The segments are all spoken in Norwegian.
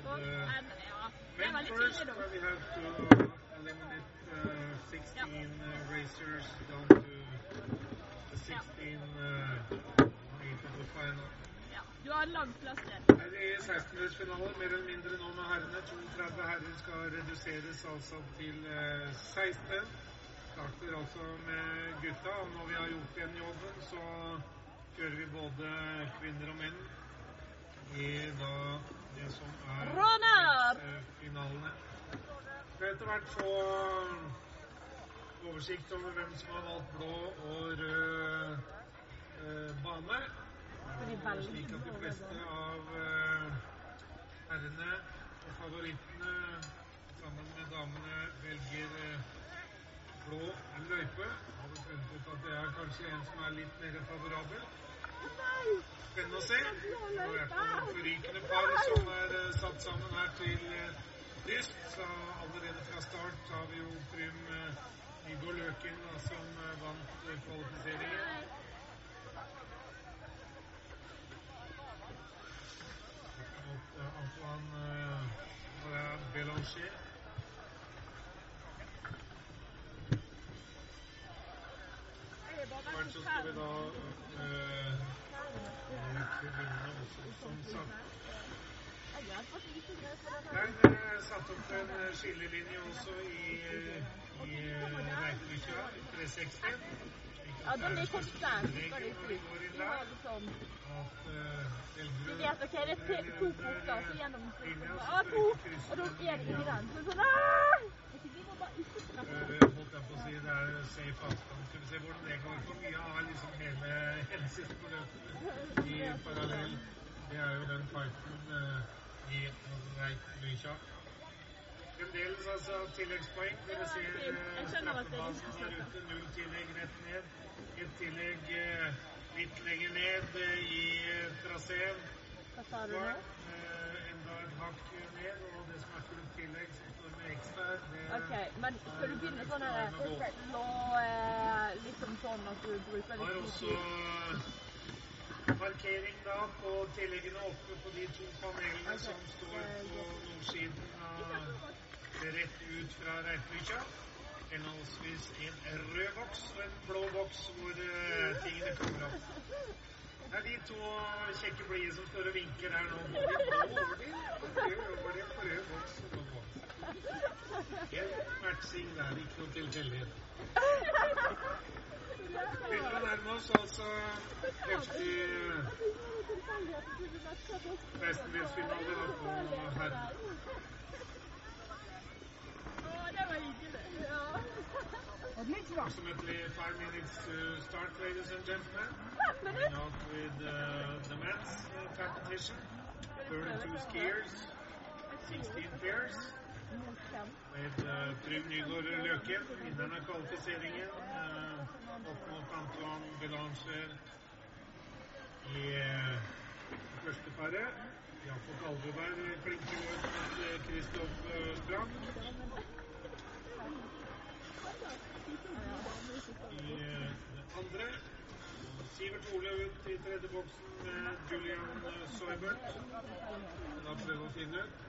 start Og, ja, det er men veldig first, tidlig, da. uh, uh, 16 uh, racers down to the 16 into the final. Ja. Du har lang plass igjen. Her er 16-delsfinale, mer eller mindre nå med herrene. 32 herrer skal reduseres altså til eh, 16. Starter altså med gutta, og når vi har gjort den jobben, så kjører vi både kvinner og menn i da det som er eh, finalene. Etter hvert få oversikt over hvem som har valgt blå og rød eh, bane. Slik at de fleste av eh, herrene og favorittene sammen med damene velger eh, blå løype. Har vi funnet ut at det er kanskje en som er litt mer favorabel. Spennende å se. Et forrykende par som er eh, satt sammen her til eh, dyst. Så allerede fra start har vi jo Prym Viggo Igor Løken da, som eh, vant eh, kvalifiseringen. mot eh, Antoine eh, Belanger. Så skal vi da eh, eh, sagt. Der er satt opp en eh, skillelinje også i, eh, i eh, i 360. Ja, den er konstant. Vi liksom eh, vet ok, det er to porter, så gjennom linja, Ja, to! Og da er det ikke den. Så sånn Fremdeles altså tilleggspoeng. Dere ser eh, Jeg skjønner at det er straffebanen der ute. Null tillegg rett ned. Et tillegg litt lenger ned i traseen. Enda et hakk ned, og det som er fullt tillegg som står med X der, det Ok, men skal du begynne sånn her slå eh, liksom sånn at du bruker litt tid? markering da på tilleggene oppe på de to panelene som står på nordsiden av rett ut fra Reipvika. Henholdsvis en rød boks og en blå boks hvor eh, tingene kommer opp. Det er de to kjekke blide som står og vinker her nå. Både blå over de, rød over de, på rød boks og blå boks. Helt matching der, ikke noe tilfeldighet. Begynner å nærme oss altså heftig 16-delsfinale da på herren. Å, det var hyggelig. Ja. Approximately five minutes to start, ladies and gentlemen. Fem out with uh, the men's uh, competition. 32 skiers, 16 pairs. Med uh, Trym Nygaard Løken, vinneren av kvalifiseringen. Uh, opp mot Antoine Belanger i uh, første paret. Jakob Alveberg klinker ut mot Kristoff Strand. i eh, det andre. Sivert Ole ut i tredje boksen med Julian Soybert. Da prøve å finne ut.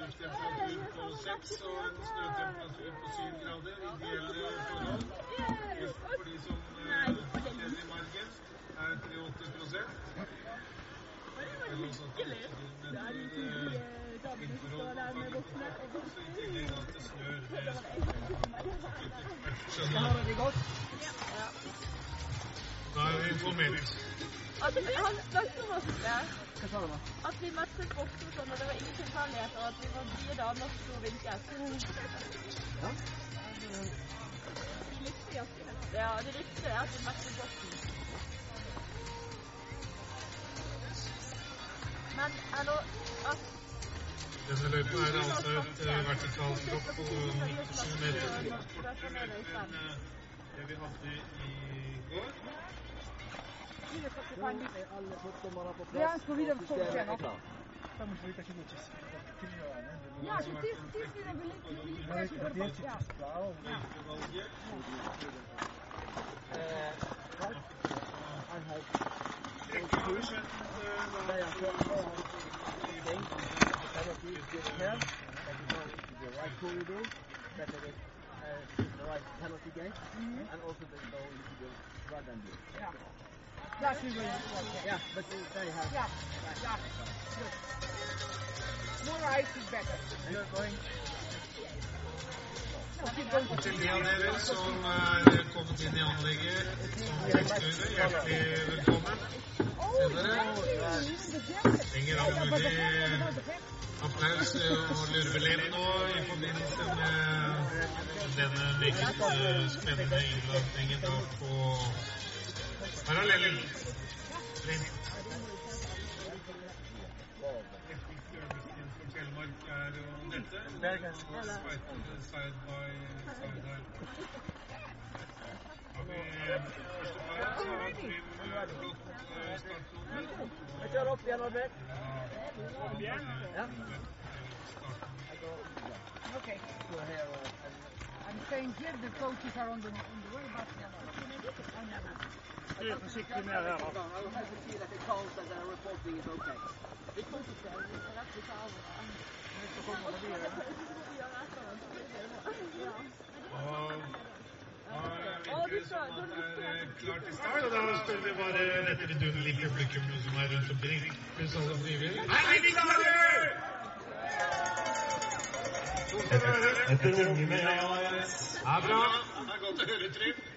Lufttemperatur på seks og en snøtemperatur på syv grader. Ideelle forhold. For de som eh, kjenner i margen, er 83 Ellers at det er vindforhold og fanger på toppen, så i tillegg at det snør. Det skjønner Da er vi informert. At vi, han snakket om oss. At vi matchet bokser sånn, og det var ingen tilfeldigheter, og at vi var fire damer som sto og vinket. Ja, de likte det, at vi matchet boksen. Men hallo, at Denne løypa er altså et eh, vertikalt dropp på 90 meter. Kortere enn det vi hadde i går. Ja, skal vi da få se nå? Ja, så sist, sist vi ville Ja. Løypevalget. Rekke har vi skjønt eh, da The right corridor, that there is uh, the right penalty gate, and also the go into the right and Ja. We. Yeah, but they have. Ja, yeah. Good. More ice is better. You're going. Som er kommet inn i anlegget hjertelig velkommen til dere. Trenger all applaus og lurvelem nå i forbindelse med denne meget eh, spennende innlatningen på parallell. Telemark er jo dette. Og Sveiten side by side her. Har vi første paret, så har Trym blått eh, startnummer. Jeg kjører opp igjen, Albert. Ja. Ja. Okay. So here, uh, I'm saying here the coaches are on the, on the way, but I never. Styr forsiktig ned her, da. Det er spør vi bare dette vidunderlige publikum som er rundt omkring, pluss alle frivillige. Er vi klare? Etter ungene, ja. Ja, bra. Det er godt å høre, Trym.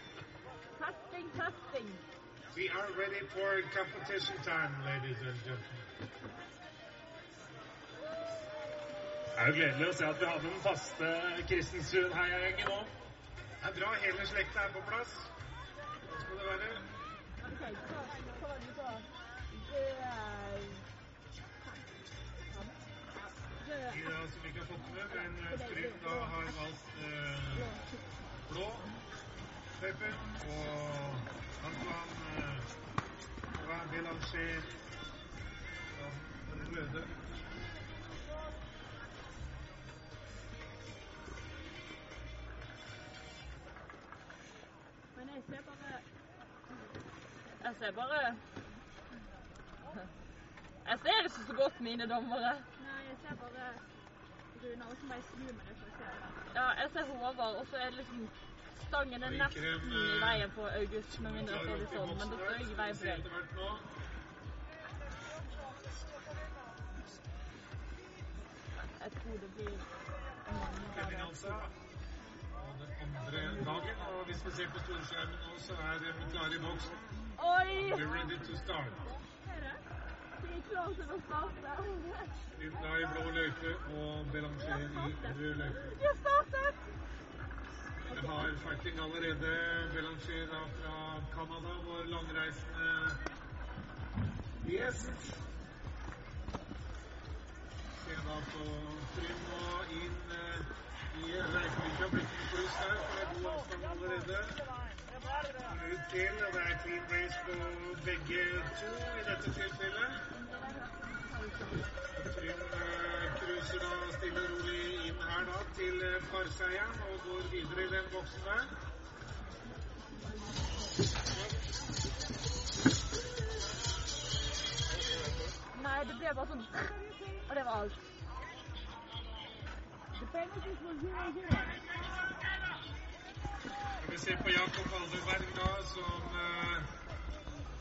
We are ready for competition time, ladies and gentlemen. Det er jo gledelig å se at vi har den faste Kristensund-heiagjengen nå. Det er bra hele slekta er på plass. Sånn skal det være. Hva hva De da som ikke har fått med, men eh, Trym da har valgt eh, blå pepper og Eh. Men jeg ser bare... Jeg ser bare... Jeg ser ikke så godt mine dommere. Nei, jeg ser bare Rune, og så må jeg snu meg det. Ja, jeg ser Håvard, og så er det liksom... Stangen er nesten i veien på August, med mindre det er det sånn, men det står ikke i veien Se deg. Jeg tror det blir andre dagen, og hvis vi ser på storskjermen nå, så er vi klare i boksen. Oi! We're ready to start. Vi er klare til å starte. Linda i blå løype og Belanger i rød løype. Vi har startet! Vi har fighting allerede. Belanger da fra Canada, vår langreisende gjest. Se da på Trym og inn eh, i Reykjavik. Blitt en pluss for det er god avstand allerede. Ut til, og det er clean race på begge to i dette tilfellet. Trym eh, da stille og rolig inn her da til eh, parseieren og går videre i den boksen der. Nei, det ble bare sånn... Og det var alt. Vi ser på Jakob Alderberg da, som uh,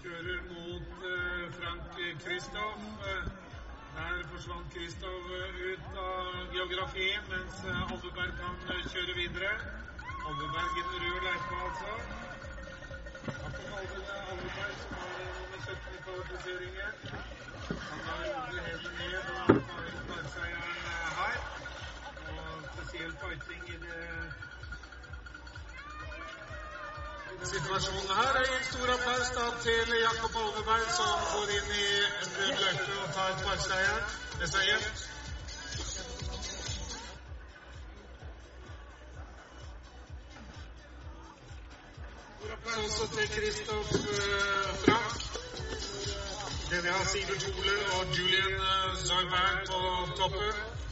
kjører mot uh, Frank Kristoff. Eh, der forsvant Kristoff eh, ut av geografien, mens Alveberg kan eh, kjøre videre. Alveberg i den røde løypa, altså. Alveberg som har eh, nummer 17 i kvalifiseringen. Han har hele ned og tar seieren eh, her. Og spesiell fighting i det Situasjonen her er gir stor applaus da til Jakob Oldeberg, som går inn i en løype og tar et med seier. Også til Kristoff eh, Frank. Det vi har Sivert Hole og Julian eh, Zarberg på toppen.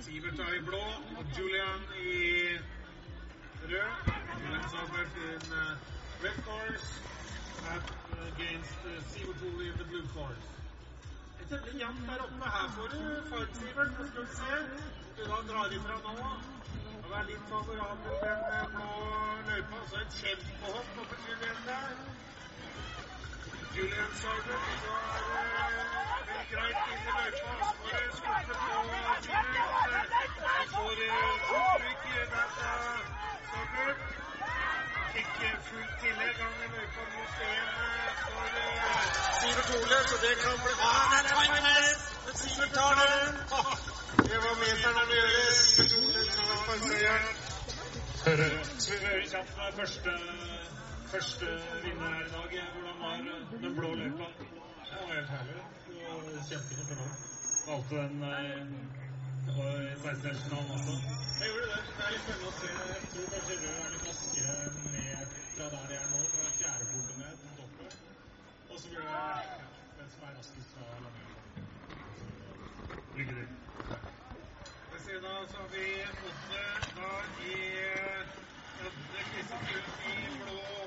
Sivert er i blå Julian i rød. Zarberg in uh, red course. at, against uh, Sivert Ole in the blue course. Det temmelig jevnt der oppe. Her får du fart, Sivert. Nå skal du se. Du da drar ifra nå. Det er litt favorabel blå løypa. Så et kjempehopp oppe Julian der. Julian Sarber. Og så er det greit inn i løypa. Så må du skuffe på Julian. Får trykk i fra Sarber. Ikke fullt tillegg. Han i løypa mot én for Sivert Ole, så det kan bli ah, det er timeless! Men Sivert tar den! Det var meteren om å gjøre. Sivert Ole tar seieren. Skal vi høre kjapt med første, første vinner her i dag? Hvordan var den blå løypa? Det var helt herlig. Kjempefint for meg. Valgte den eh, i 16-finalen også. Jeg gjorde det. Det er litt spennende å se. Jeg tror kanskje rød er litt raskere ned fra der jeg er nå, fra fjerdeporten ned mot oppe. Og så blir det den som er raskest fra langrøypa. Lykke til. Ved ser da, så har vi Motte da i Ødne Kristiansund i blå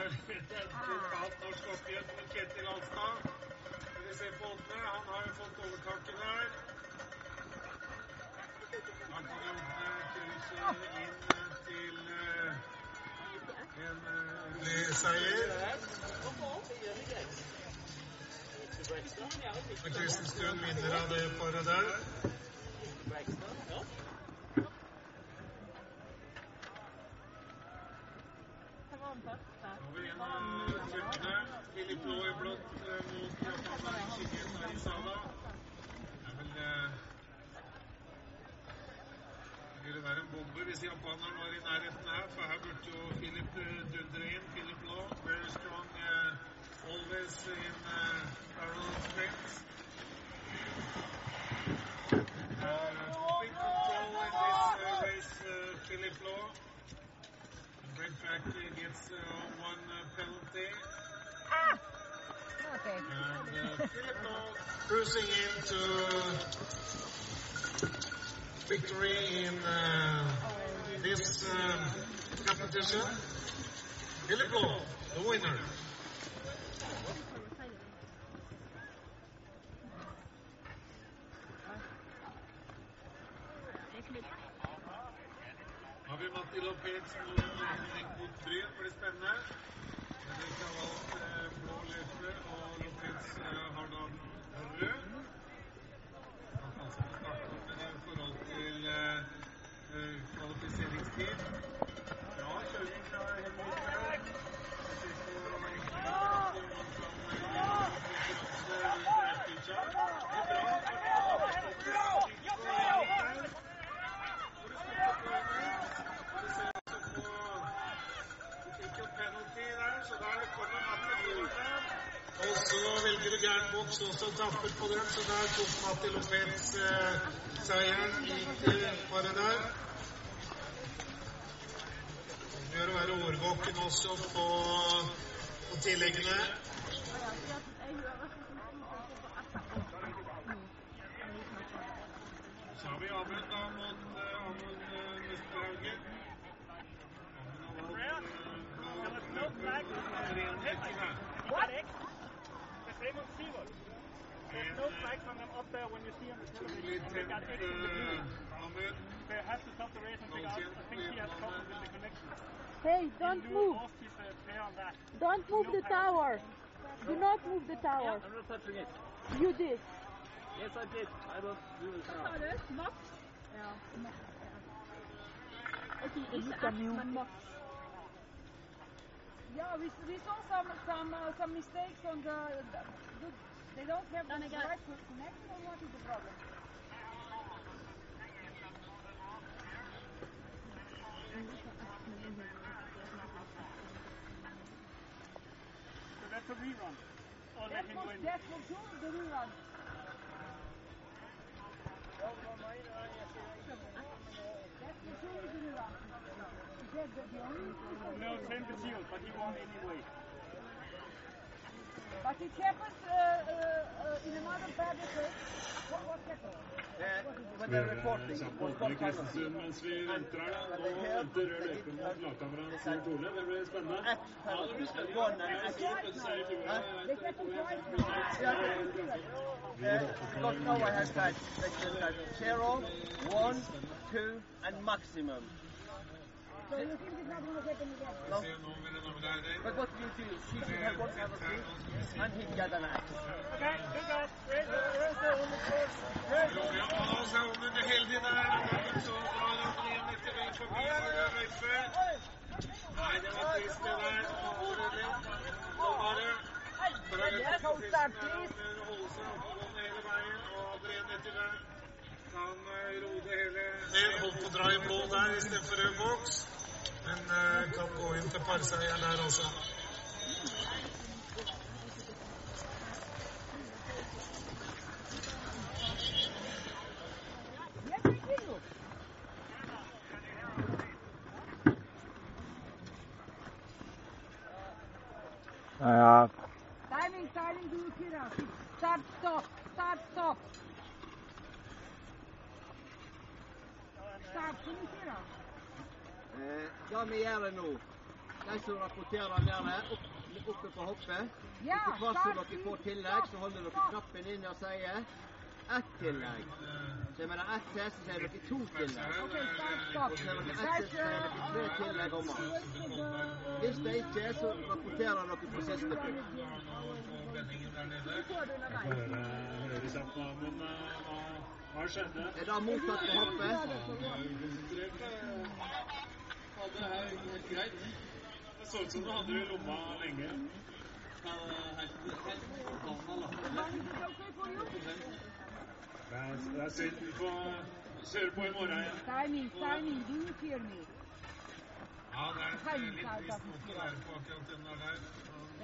lokalt norsk oppgjør med Kjetil Alstad. Vi ser på Åtne, Han har jo fått overtaket der. Da kan Odde krysse inn til uh, en uh, seier. Kristenstuen vinner av det paret der. Det være en bombe hvis japaneren var i nærheten her, for her burde jo Filip eh, dundre inn. Filip Blå, very strong, eh, always in uh, parallel sprints. Uh, big control in this uh, race, uh, Philip Law. Brent Factory gets uh, one uh, penalty. Okay. And uh, Philip Law cruising into victory in uh, this um, competition. Law, the winner. Har vi Matti Lopez mot mot Bryn, blir spennende. Har valgt eh, blå løype, og Lopez du gæren boks også tappet på den, så der tok Matti Lopez eh, seieren det paret der. Gjør å være årvåken også på, på tilleggene. There when you see on the television. They got tent extra blue. uh, They have to stop the race and take out. I think he has problems with the connection. Hey, don't Lou move. his uh, pair on that. Don't move the tower. Do not move the tower. I'm not touching it. You did. Yes, I did. I don't do it now. Sa du? Max? Ja. Ok, ikke F, men Max. Yeah, we, we saw some some uh, some mistakes on the. the they don't have Then the again. right connection, or what is the problem? So that's a rerun. Or let That him was win. that was sure the rerun. That was sure the rerun. Is that the, the only? No, same to you, but he won anyway. But it happens uh, uh, uh, in another bad place. What, what happened? Uh, when they're reporting, Kjapp what, åpner what kind of Kristiansund mens vi venter her. da. Nå venter rød løper mot lagkamerat Sivert Ole. Det blir spennende. At penalty, one and at They happen twice now. Uh, because now I have had like, like zero, one, two, and maximum. So you think it's not going to happen again? No. Se nå, mine damer og herrer. But what you do, he should have one penalty, and he get an act. Okay, good guys. Raise the, raise the on the course. Ronja Aas er om under heldig der. Men så drar han én etter vei forbi Maria Røyfe. Nei, det var trist det der. Overredig. Nå var det Yes, hold start, please. holde seg oppegående hele veien. Og Breen etter det kan eh, roe det hele ned. Holdt på å dra i blå der istedenfor rød boks. Men eh, kan gå inn til parseieren der også. Ja, Timing, timing, du us? Start, stop. Start, stop. Start, can you hear us? Eh, det vi gjør nå, de som rapporterer der opp, oppe på hoppet, Ja, etter hvert som dere får tillegg, så holder dere knappen inne og sier ett tillegg. Så med det ett til, så sier dere to tillegg. Okay, start, stop. Og så med det ett til, så sier dere tre tillegg om. Hvis det ikke er, så rapporterer dere på siste punkt. Eh, hva, hva skjedde? Er det mottatt på hoppet? Hadde her helt greit. Det så ut som du hadde det i lomma lenge. Long is it okay for you? Det er, det er synd. Vi får kjøre på i morgen igjen. Timing, timing, do you hear me? Ja, det er litt trist måte å være på akkurat den der. der.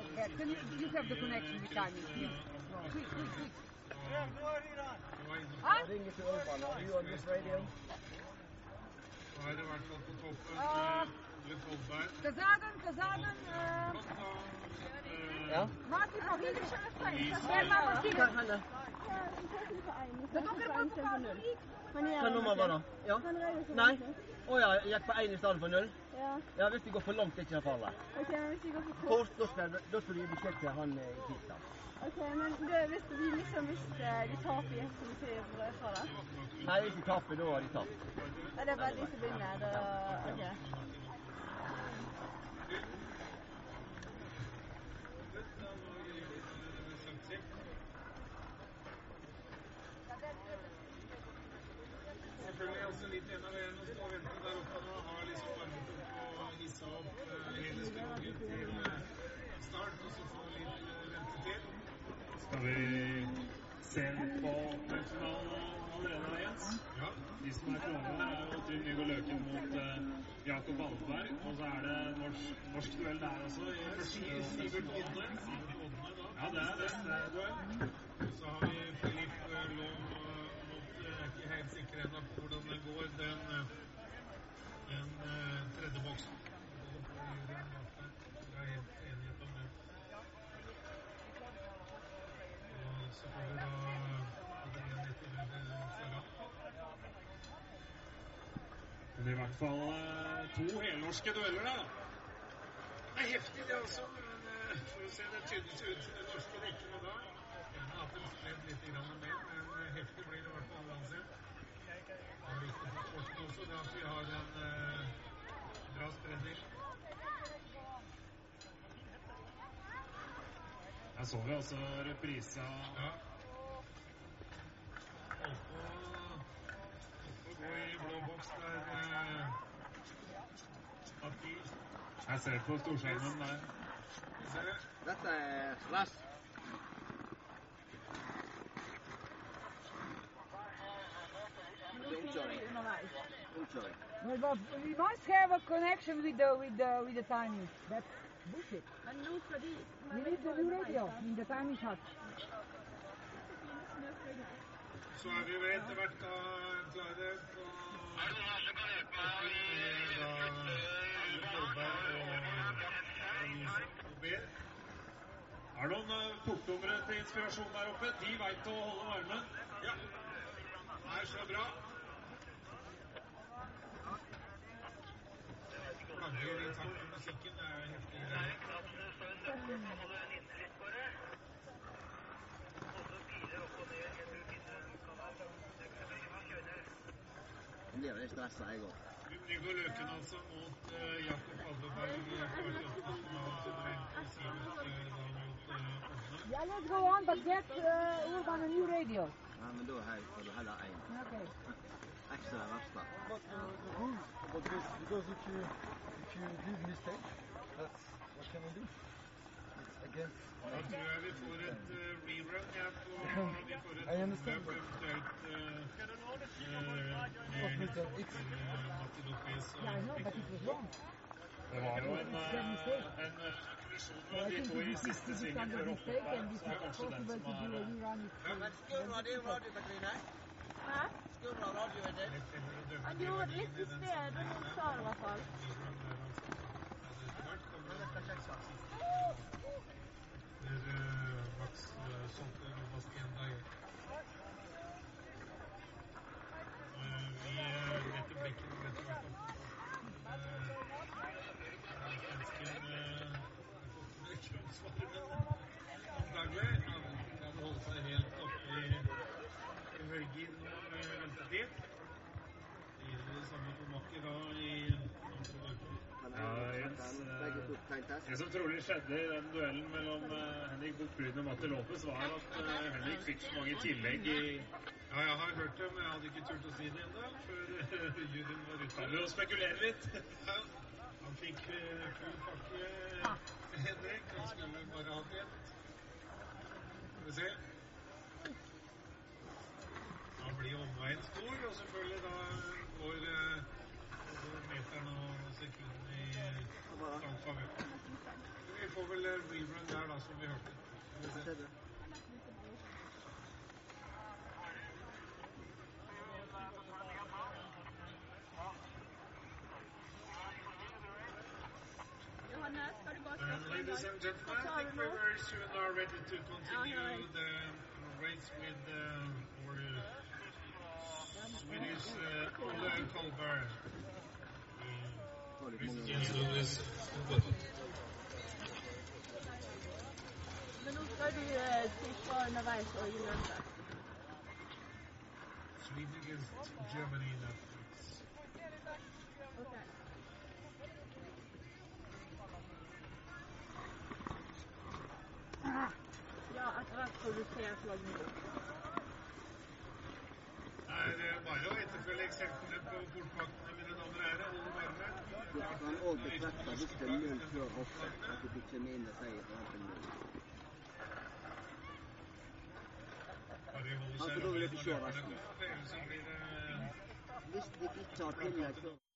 Okay, can you, you have the connection with timing, please. Quick, quick, quick. Yeah, go ahead, Iran. Det var inne Huh? Ringer til Urban. Are you on this radio? Nå er det i hvert fall på toppen. Da. Dere må få ta null. Hva nummer var det? Ja? Nei? Å ja, jeg gikk på én i stedet for null? Ja, Ja, hvis de går for langt, er det ikke farlig. ok, men hvis vi går for kort. Da skal, da skal du gi beskjed til han eh, i Pisa. Ok, men det, hvis de liksom hvis de taper i så betyr det fra det? Nei, hvis de taper, da har de tapt. Det er bare de som vinner. Det, ok. Selvfølgelig også litt igjen av veien å stå og vente der oppe nå. Har liksom varmet opp og hissa opp eh, hele skogen til eh, start, og så få litt eh, ventetid. Skal vi se litt på åpningsfinalen allerede, Jens? Er klare, er jo Trym Viggo Løken mot uh, Jakob Alberg. Og så er det norsk, norsk duell der også. i. Ja, det er neste. Så har vi Filip eh, Lom eh, mot Jeg er ikke helt sikker ennå på hvordan det går. Den, eh, den eh, tredje boksen. Både på juryen bak der. Det er helt enighet om det. Og så får vi da Adrian Etterøyde foran. I hvert fall eh, to helnorske dueller da. Det er heftig, det også. Men eh, får vi se. Det tydeligvis ut i den norske rekkene da. Gjerne at de spredd litt grann mer, men eh, heftig blir det i hvert fall uansett. Også, det at vi har en bra spredning. Her så vi altså reprisa Ja. Holdt på, gå i blå boks der. Jeg ser på storskjermen der. Skal vi se. Dette er stress. Det er omkjøring. Omkjøring. Well, but we must have a connection with the with the with the timing. That's bullshit. Men nå skal We need the new radio in the timing hut. Så er vi ved etter hvert da klare på Er det noen meg? Er det noen eh, portnumre til inspirasjon der oppe? De veit å holde varmen. Ja. Det er så bra. Flagger i takt med musikken. Det er heftige greier. Jeg blir veldig stressa, jeg òg. Nygaard Løken altså mot uh, Jakob Alveberg. Kart internasjonal suverent og Sivert Løken altså mot uh, Ådne. Yeah, let's go on, but get uh, Urban a new radio. Ja, men da har jeg får du heller én. Okay. Ekstra verste. But uh, the rules about this, because if you if you did mistake, that's what can we do? Da tror jeg vi. Det var jo en, en kollisjon med de to i siste svingen før is er kanskje den som er? Han gjorde litt i i hvert fall. Høygir nå med ventetid. Det gjelder det samme for Makker da i. Ja, Jens, eh. Det som trolig skjedde i den duellen mellom eh, Henrik Bukkbryn og Matti Lopez, var at eh, Henrik fikk så mange tillegg i Ja, jeg har hørt det, men jeg hadde ikke turt å si det ennå, før juryen var ute. Kan jo spekulere litt? Ja, han fikk full pakke, Henrik. Han skulle bare ha ett. Skal vi se. Da blir omveien stor, og selvfølgelig da går uh, både meteren og sekundene i uh, Frank favør. Vi får vel uh, rerun der, da, som vi hørte. Skal vi se. Johannes, skal du bare Uh, stoppe en ladies gang? and gentlemen, I think we're very soon are ready to continue Yeah, the race with uh, our Swedish uh, Ole Kolberg. Sweden against Germany in that race. Ok. Ja, etter hvert får du se flagget. Det er uh, bare å etterfølge eksemplene på portvaktene, Du kan òg bekrefte hvis det er null før hoppet, at du fikk en mindre seier for til null. Bare holde Altså, da vil jeg ikke se resten. kommer, for ellers så blir det Hvis de ikke har tillegg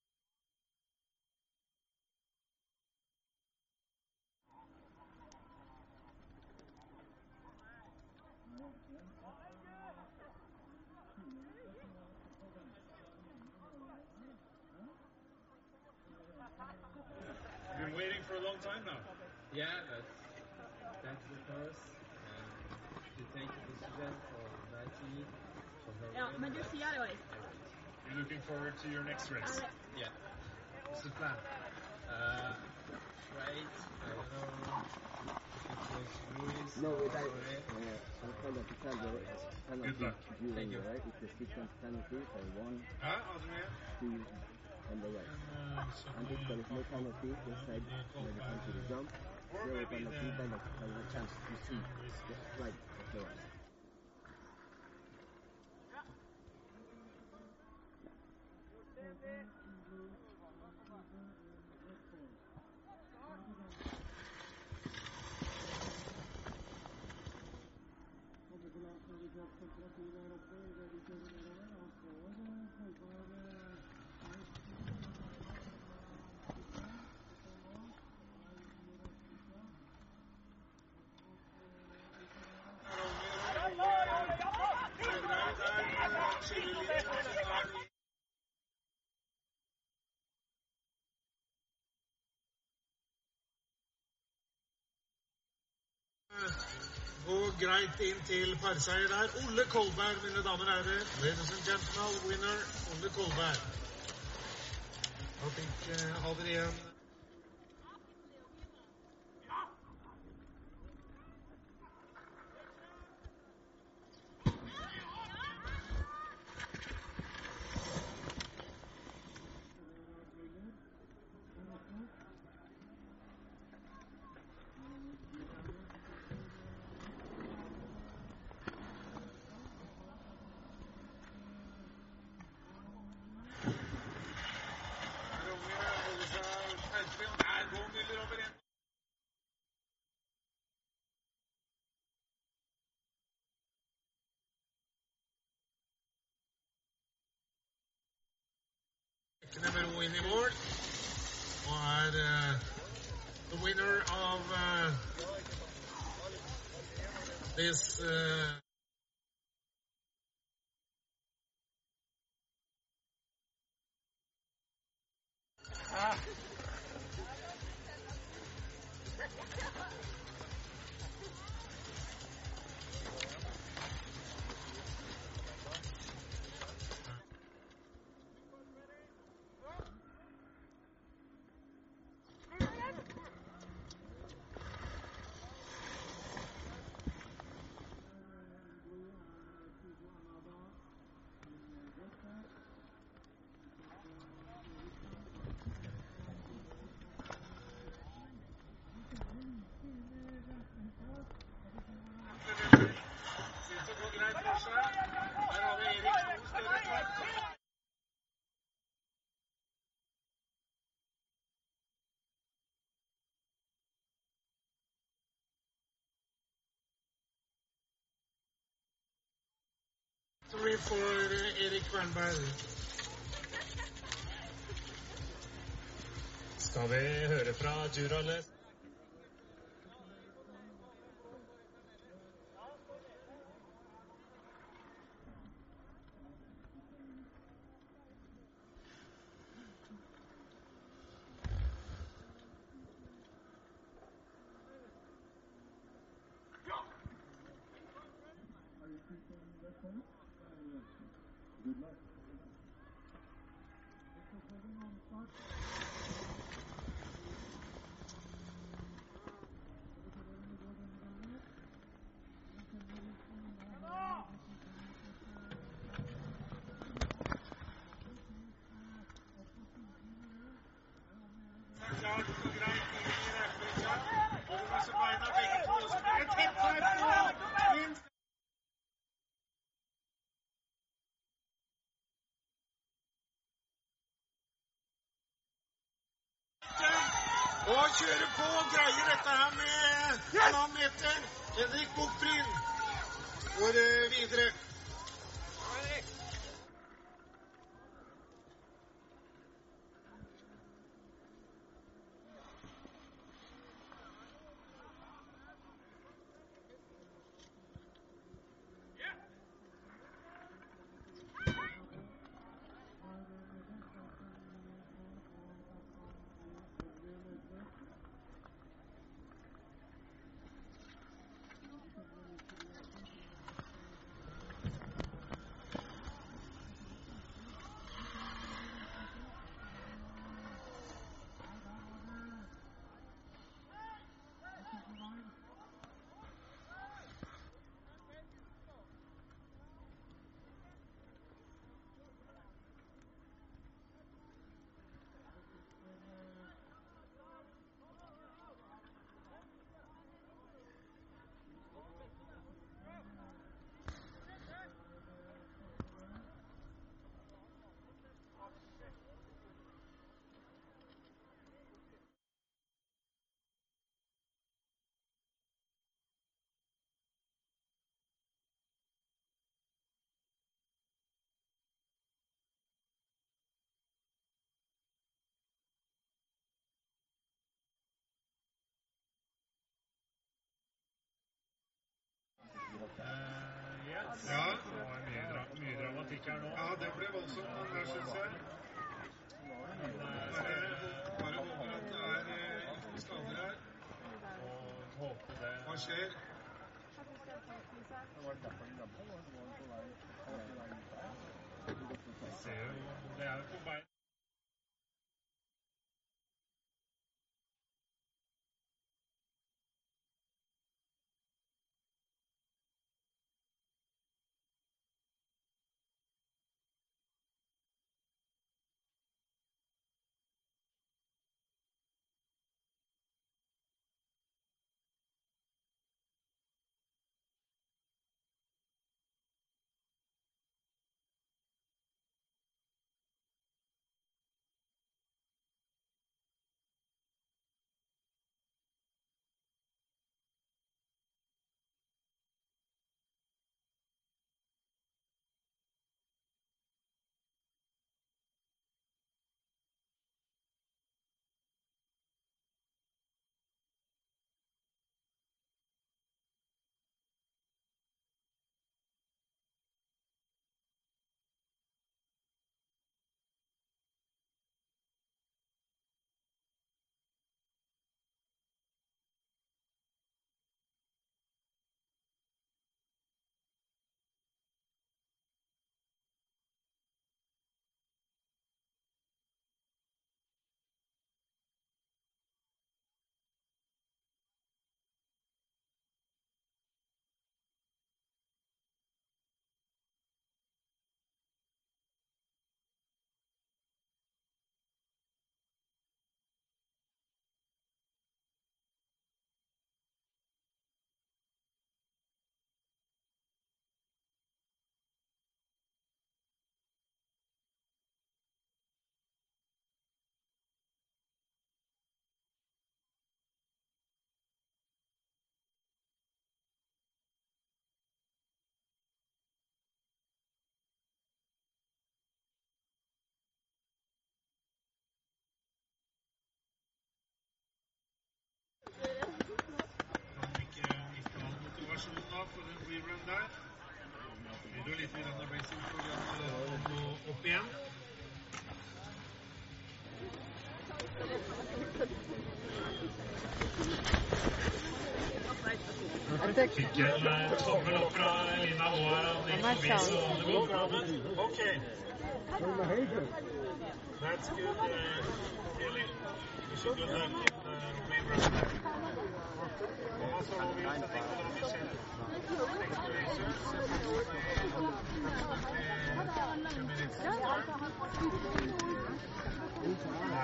Yeah, but that's the first. Um, to take a decision for 90, for her Ja, men du sier det jo. You're looking forward to your next race. Det- Yeah. What's the plan? Uh, right. I don't know if it was Luis No, or it I, Jorge. uh, I'll tell them to tell the penalty Good luck. during Thank the you. race. If they stick on penalty for one, Ja, Adrian. two, and the race. Men, uh, And if there is no penalty, they said when they come to the jump, zero penalty, then they have a chance to see. The flag of the race. Der, Gå greit inn til parseier der. Olle Kolberg, mine damer og herrer. Ladies and gentlemen, winner Olle Kolberg. Da fikk eh, Adrien Runge holder seg skjerpelig, og der går Müller over en. Rekkene med ro inn i mål, og er eh, the winner of eh, this eh, Synes Victory for eh, Erik Wernberg. Skal vi høre fra Durales? Klart og greit inn i rekkevidda. Holder med seg beina begge to. Så blir det tett her på minst. Og kjører på og greier dette her med halvannen meter. Henrik Bukbryn går eh, videre. yes. Ja. Det var mye, dra mye dramatikk her nå. Ja, det ble voldsomt, det syns jeg. Eh, Bare, håper at det er eh, ikke skader her. og håpe det Hva skjer? Det er jo på gamle der. Blir jo litt grann racing for å gå opp igjen. Fikk en eh, tommel opp fra Lina Moa. Han gikk forbi, så det går bra. Men OK. That's good, uh, Billy. You should good luck in uh, rerun Er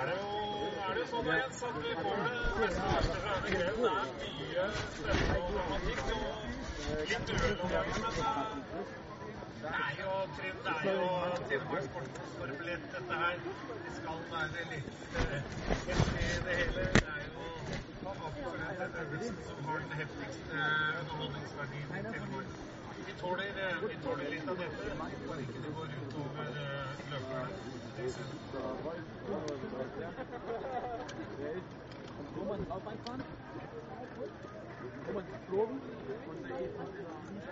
det er jo sånn er er Trym, det er jo Telemarksportens Formel 1, dette her. Det skal være litt eh, heftig, det hele. Det er jo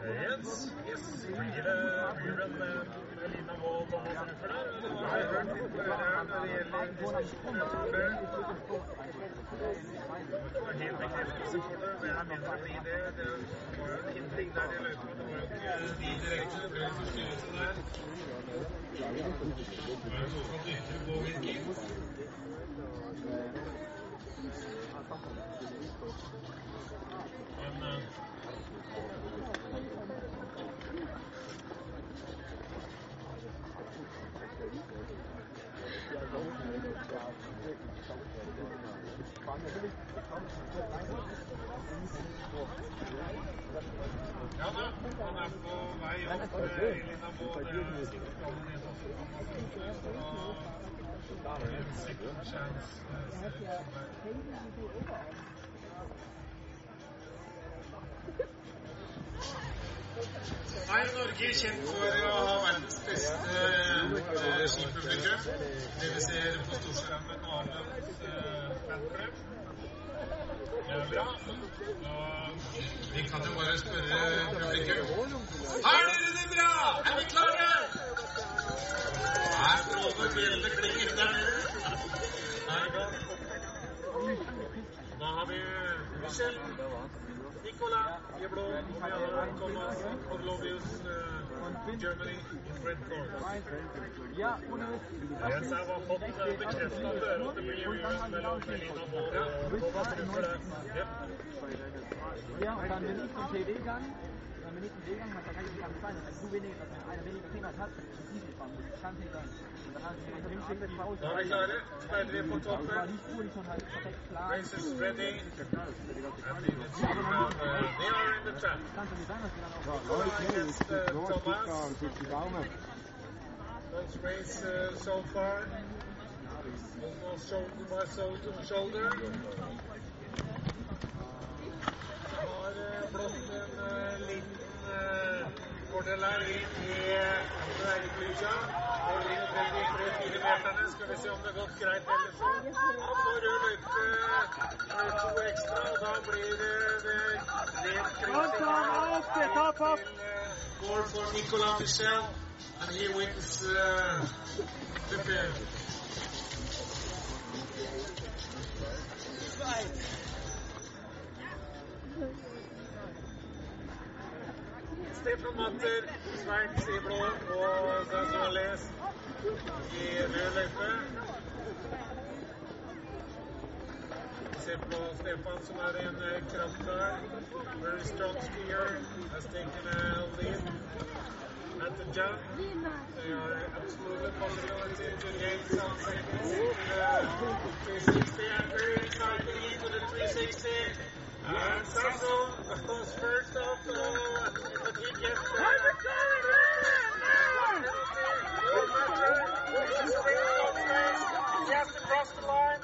Yes, yes. Blir det en eh, Lina Wold og Ruffer når der i påvirkning. Men eh, Ja da, han er på vei opp. eh, Elina Må, det er sikkert planen din også. Så da er det en second chance. eh, ser det ut som det. Nei, Norge er kjent for å ha verdens beste eh, skipublikum. Det vi ser på Storskjermen og Arlands eh. Det er bra. Og vi kan jo bare spørre publikum. Har dere det bra? Er vi klare? Er bråde bjelle klinger der nede? Da har vi Michel, Nicola Jeblon, Thomas Odlovius, uh, Germany, Ja, ohne Ja, und dann bin ich zum TV-Gang. Dann bin ich zum TV-Gang, was da gar nicht sein. Wenn du weniger, wenn einer weniger Fingers hat, ist es easy, das kann nicht sein. Die schon halt perfekt klar. Racers ready. And in the team now, uh, they are in the trap. Kann schon nicht sein, dass wir dann auch Nicola against uh, Thomas. Close race uh, so far. Almost shoulder by shoulder. shoulder. Så har uh, blått en uh, liten inn i de tre-fire meterne. Skal vi se om det har gått greit ellers. Han får rød løype to ekstra, og da blir det det rent kryssing til goal for Nicolas Michel. And he wins uh, the pair. Stefan Matter, Sveits i blå og Gonzales i rød løype. Se på Stefan som er en kraftkar. Very strong skier. Has taken a lead at the jump. They are absolutely possibility to gain some seconds in the 360 and very exciting into the 360. Uh, but he gets the He has the line.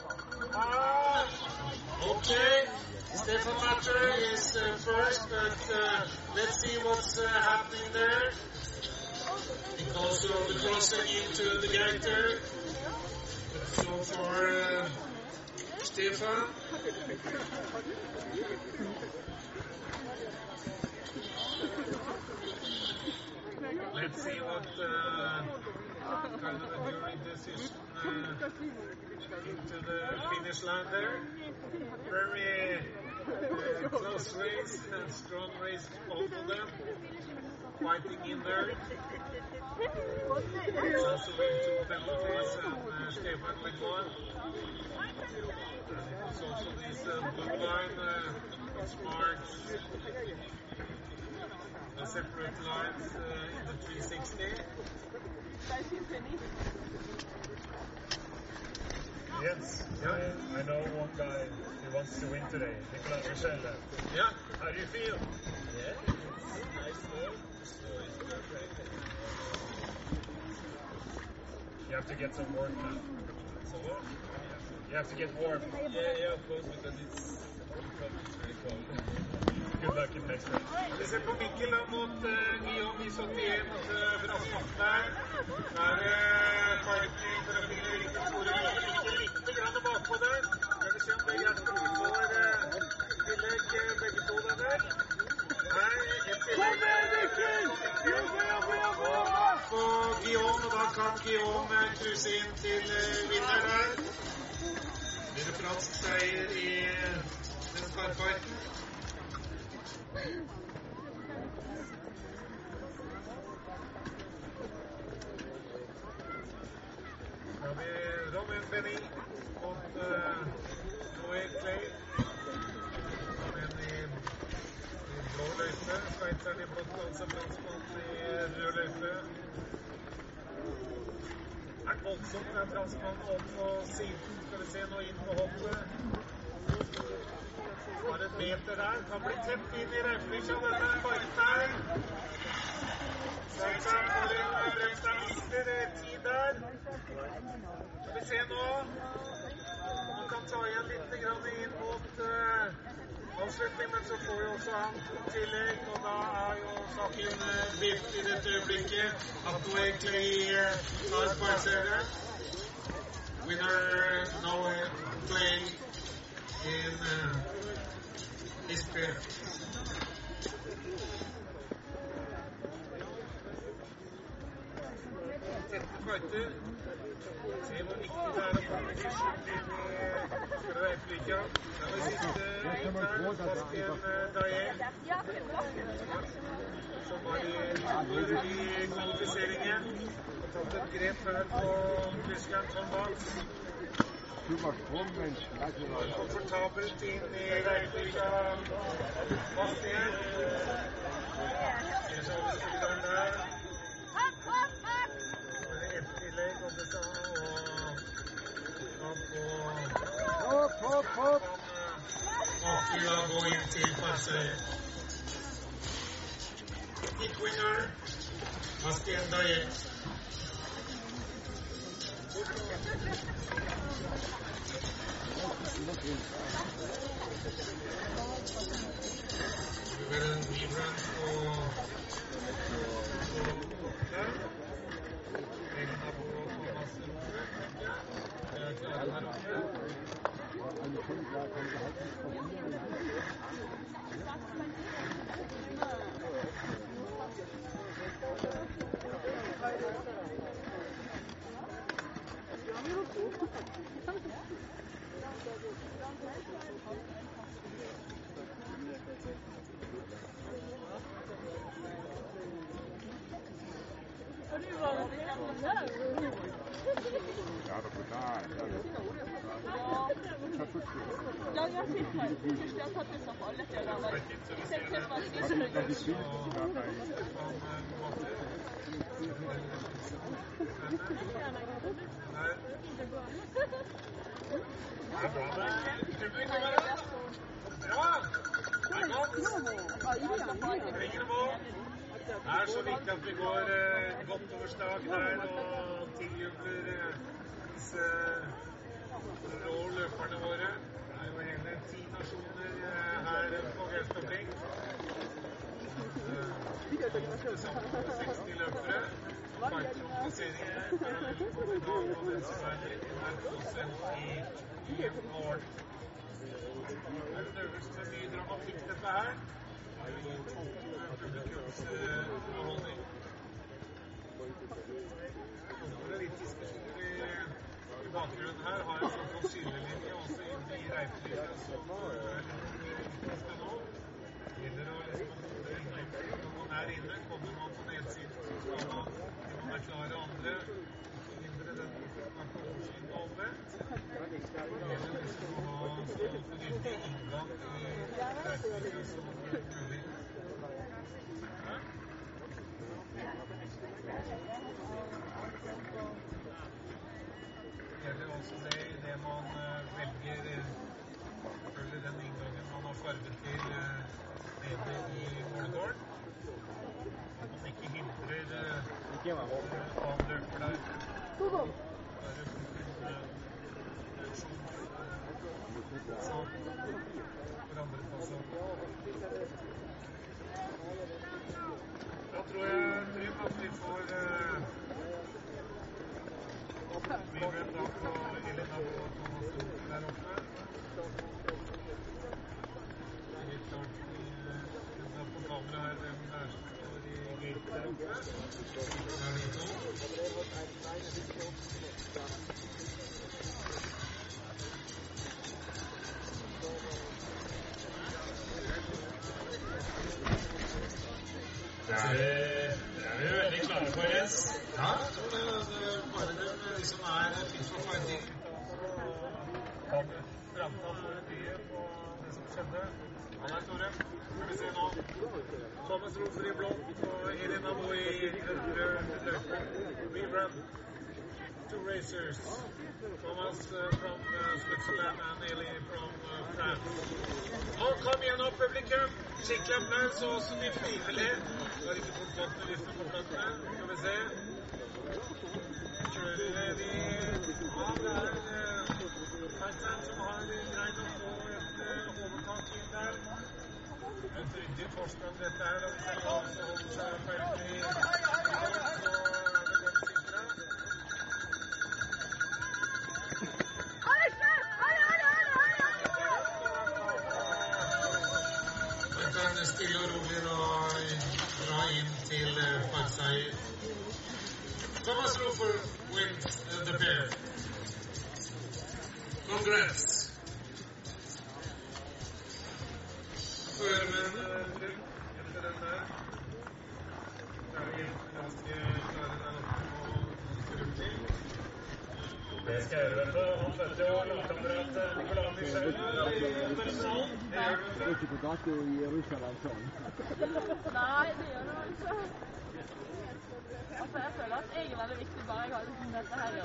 Okay. Stefan Matter is uh, first, but uh, let's see what's happening there. Because of the crossing into the gator. So for uh, Stefan. Let's see what uh, kind of a jury decision uh, into the finish line there. Very uh, close race and strong race, both of them fighting in there. Sasso with two penalties and uh, Stefan with one. And it was also this uh, blue line uh, which marks the separate lines uh, in the 360. Jens, I, I know one guy who wants to win today, Nicolas Michel. Yeah. How do you feel? Yeah, it's nice work, so it's perfect. You have to get some work now. So what? You have to get warm. Yeah, yeah, of course, because it's it's very cold. Good luck in next round. Vi ser på Mikkel da, mot uh, Guillaume i 71 uh, fra der. Der er fighting for å finne riktig store Mikkel litt grann bakpå der. Men vi ser om det er vi får uh, tillegg uh, begge to der. der. Nei, et jobbe! På Guillaume, og da kan Guillaume kruse inn til vinner der. Blir det fransk seier i skarpfighten. Da har vi Romain Benny mot uh, Noé Clay. Romain i, i blå løype. Sveitseren i franskmann i rød løype. Det voldsomt med franskmannen opp på siden? Skal vi se nå inn på hoppet. Bare et meter der. Kan bli tett inn i Reiflikja, denne det er bare en eh, der. Skal vi se nå. Han kan ta igjen litt grann inn mot uh, avslutning, men så får jo også han tillegg. Og da er jo saken uh, biff i dette øyeblikket. At nå egentlig uh, tar poengseieren. winner now playing in uh, his pair. Møter. Se hvor tatt et grep før på tyskeren som bak. Komfortabelt inn i Reivika bak igjen. Hopp, hopp, hopp! Akila går inn til passet. Nick Winner, Bastien Dayet. 因为。problema, vos we run two racers, Thomas from Switzerland and Eli from France. Nå kom igjen opp, publikum! Skikkelig applaus, og også de frivillige. Du har ikke fått godt med listen på plassene. Skal vi se. Kjører vi Ja, det er Fertsen som har greid å få et overtak inn der. Et ryddig forsprang dette er. Selv om det holder seg veldig Thomas Ruffel wins uh, the pair. Congrats. Det skal jeg gjøre, i Nei, det gjør. Altså, jeg føler at jeg er veldig viktig, bare jeg har liksom dette her i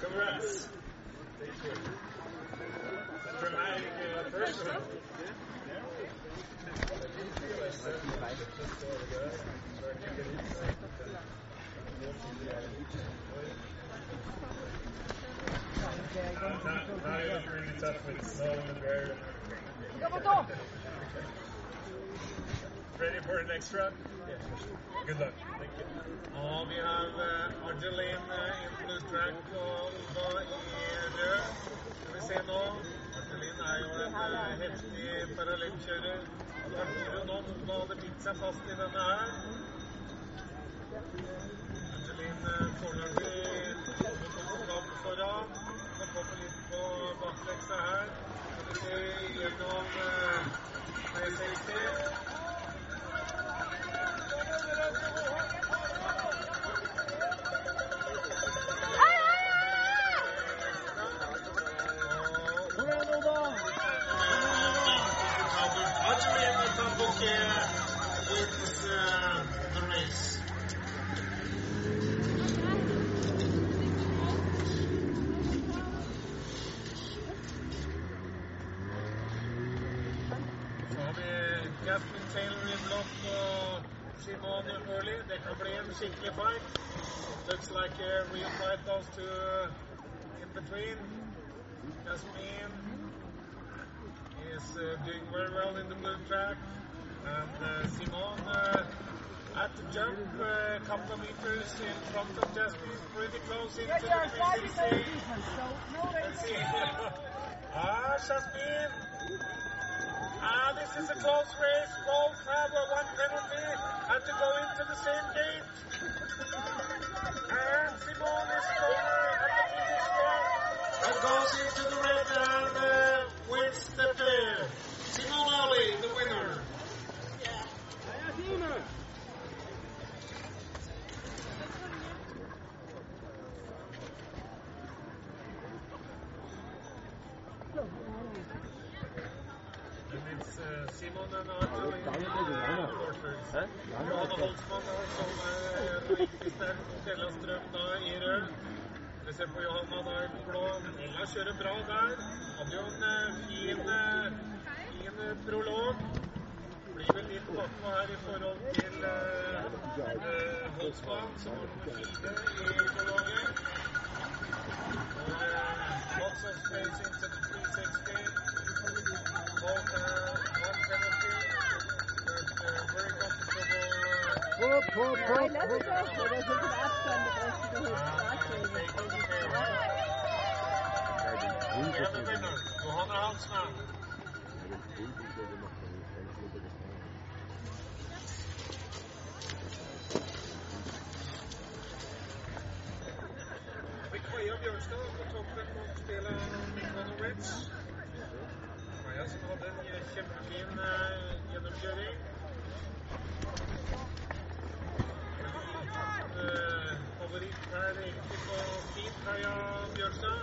Congrats. Thank you. Dramatic uh, person. Now, now you look really tough with snow and bear. Ready for an extra? Good luck. Thank you. Og vi har uh, Argeline uh, in blue track og Ova i rød. Skal vi se nå. Argeline er jo en uh, heftig parallellkjører. Tror hun nå Nova hadde bitt seg fast i denne her. Argeline uh, foreløpig skap foran bakleksa her gjennom E60. Jasmine Taylor i blått og Simone Early. Det kan bli en skikkelig fight. Looks like a real fight those two uh, in between. Jasmine is uh, doing very well in the blue track. And uh, Simone uh, at the jump, a couple of meters in front of Jasmine, pretty close into the 360. Let's see. ah, Jasmine. Ah, this is a close race. Both have one penalty and to go into the same gate. And Simone is finish and goes into the red and uh, wins the fair. Simone Ser på Johanna da i den blå. Ella kjører bra der. Hadde jo en fin, uh, fin uh, prolog. Blir vel litt bakpå her i forhold til uh, Holsmann, som har nummer fire i prologen. Og uh, lots of space into the 360. Uh, Hopp, hopp, Ja, hopp, jeg leser hopp. det også. Det er sånn avstand det er ikke helt we have a winner, Johanna Hansman. Med Kaja Bjørnstad på toppen mot Stela Mikonovic. Kaja som hadde en kjempefin eh, gjennomkjøring. Eh, favoritt her egentlig på fint, Kaja Bjørnstad.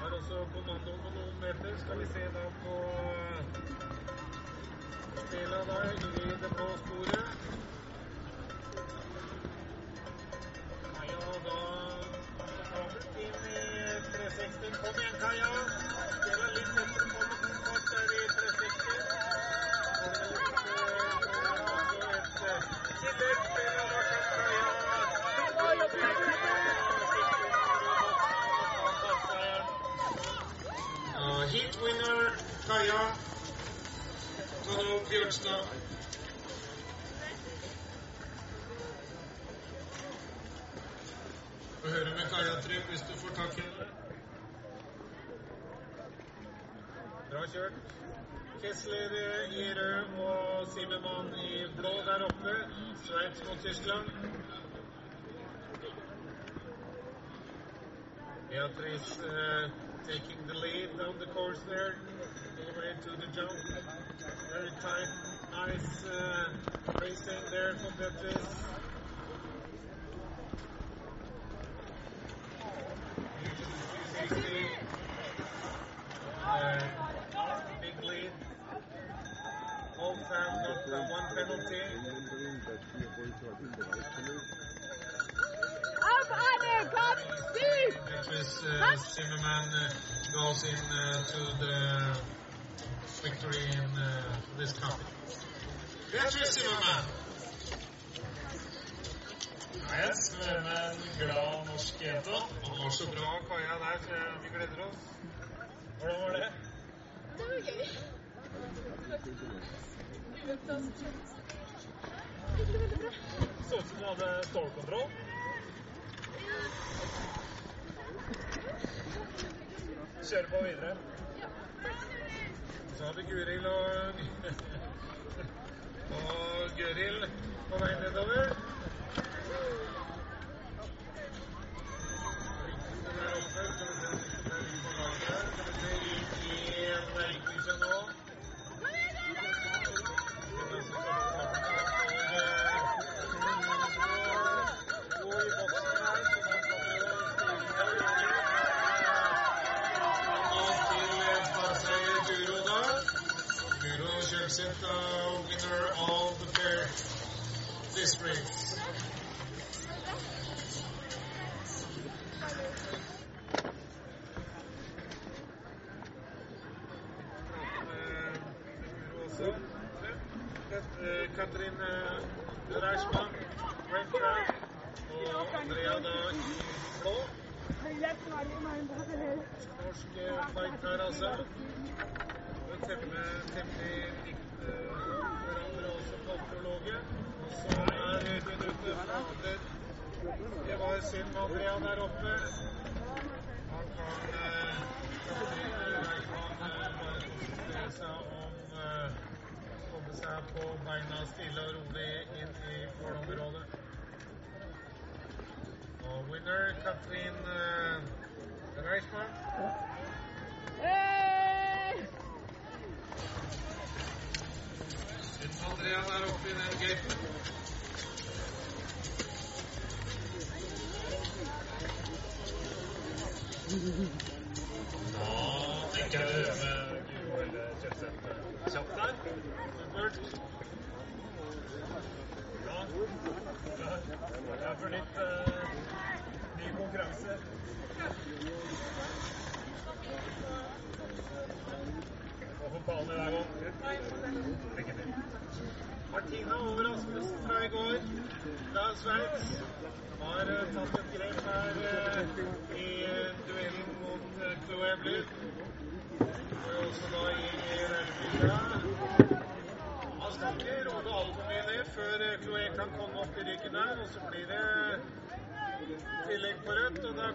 Har også kommandoen på noen meter. Skal vi se da på Stela da Ingrid på sporet. Kaja da kommet inn i 360. Kom igjen, Kaja. Stela litt etter på med god fart der i 360. winner Ta nå Bjørnstad. Få høre med Kaja Trym hvis du får tak i henne. Bra kjørt. Kessler i rød og Simemann i blå der oppe. Sveits mot Tyskland. Beatrice uh, taking the lead down the course there, way to the jump. Very tight, nice uh, racing there from Beatrice. Uh, big lead. All time got uh, one penalty. Up, Anne! Come, Steve! Beatrice uh, Zimmerman uh, goes in uh, to the this company. Beatrice Zimmermann. Yes, med en glad norsk jente. Det var så bra, Kaja, der, så vi gleder oss. Hvordan var det? Det var gøy. Uventet. Veldig bra. Så ut som du hadde stålkontroll. Kjøre på videre. Så hadde Guril og, og Gøril på vei nedover.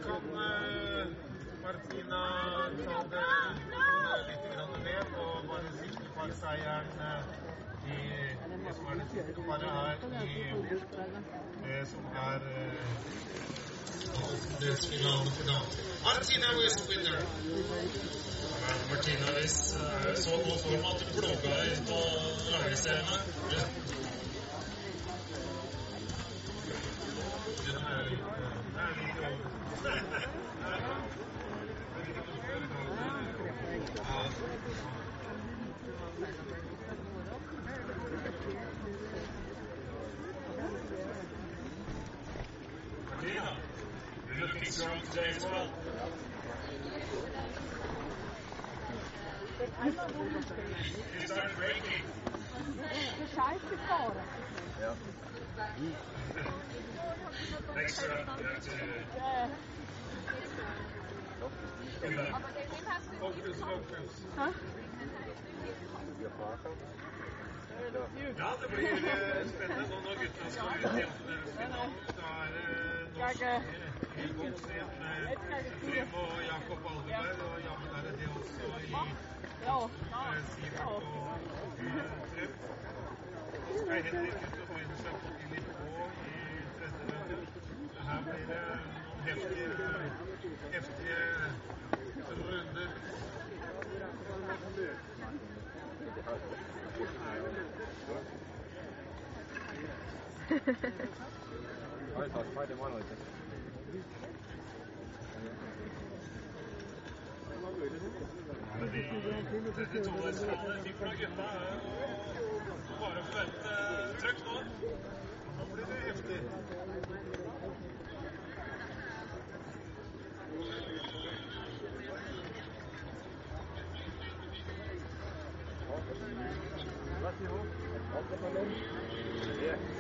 Kan eh, Martina ta det litt ned og bare at seieren eh, i det som er det siste paret her i det som er eh, damer. Martina was winner. Martina, eh, så god form at du plugga i på lagerseriene Den er litt, eh, er litt over. Ja. Martina, you're looking strong today as well. You started breaking. Next up, you have to Good luck. Fokus, fokus. Ja, det blir eh, spennende nå når gutta skal ut i åttendelsfinalen. Da er det med Trym og Jakob Aldeberg, og jammen er det det også i eh, Sivert og eh. Så skal Henrik ut og begynne seg på litt på i tredje runde. Her blir det noen heftige heftige Dette toveisfallet fikk fra gutta er bare forvente trøkk nå. Nå blir det heftig. Jeg tror nesten du må skru opp lyden litt der, Jens.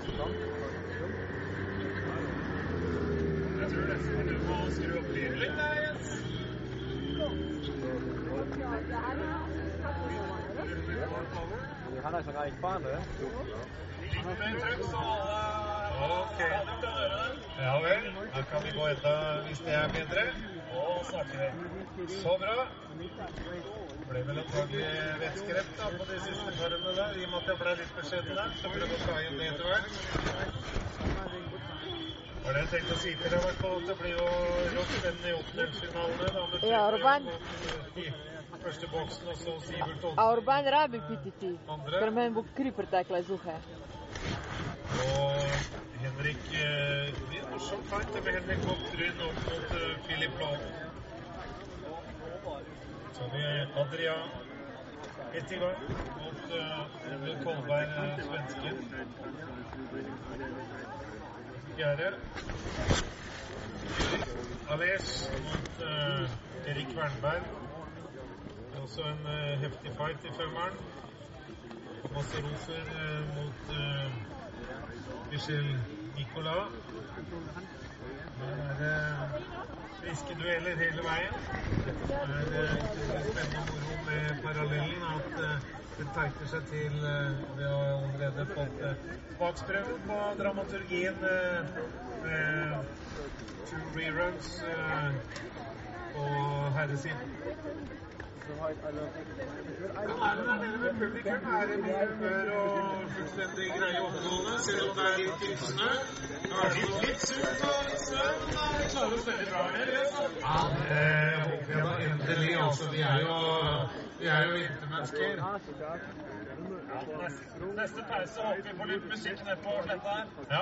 Han er sånn eikbane. Litt mer trøkk, så alle Ok. Ja vel. Da kan vi gå etter hvis det er bedre. Og snakker vi. Så bra. Ble vel antagelig vettskremt da på de siste karene der, i og med at jeg ble litt beskjeden der. Så prøv å ta igjen det etter hvert. Var det jeg tenkte å si til deg, i hvert fall, at det blir jo rått spennende i åttendelsfinalene. Ja, eh, i første boksen, og så Sivert Olsen. Urban rabi pititi. ti. Andre? Ker meni bo kri pretekla iz uha. Og Henrik eh, Det blir morsomt fight med Henrik Hoftryn opp mot Filip Philip Lahl. Så vi Adrian Hettigar mot uh, Emil Kolberg, eh, svensken. Fjerde. Ales mot eh, Erik Wernberg. Det er også en eh, heftig fight i femmeren. Masse roser eh, mot eh, Michel Nicolas. Det er friske dueller hele veien. Det er eh, spennende moro med parallellen at eh, det tighter seg til eh, Vi har allerede fått smaksprøven på dramaturgien med to reruns på herresiden. Men er det der nede med publikum? Er det mye humør og fullstendig greie oppgående, selv det er litt ymsende? Kanskje litt surt og litt snø, men de klarer oss veldig bra. Ja, det håper jeg da endelig. Altså, vi er jo, vi er jo vintermennesker. Neste pause håper vi på litt musikk nede på sletta her. Ja.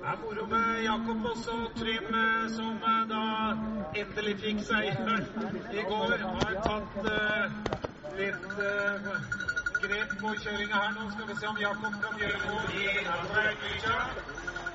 Det er moro med Jakob også, Trym, eh, som eh, da endelig fikk seieren i går. Har tatt uh, litt uh, grep på kjøringa her nå. Skal vi se om Jakob kan gjøre noe i.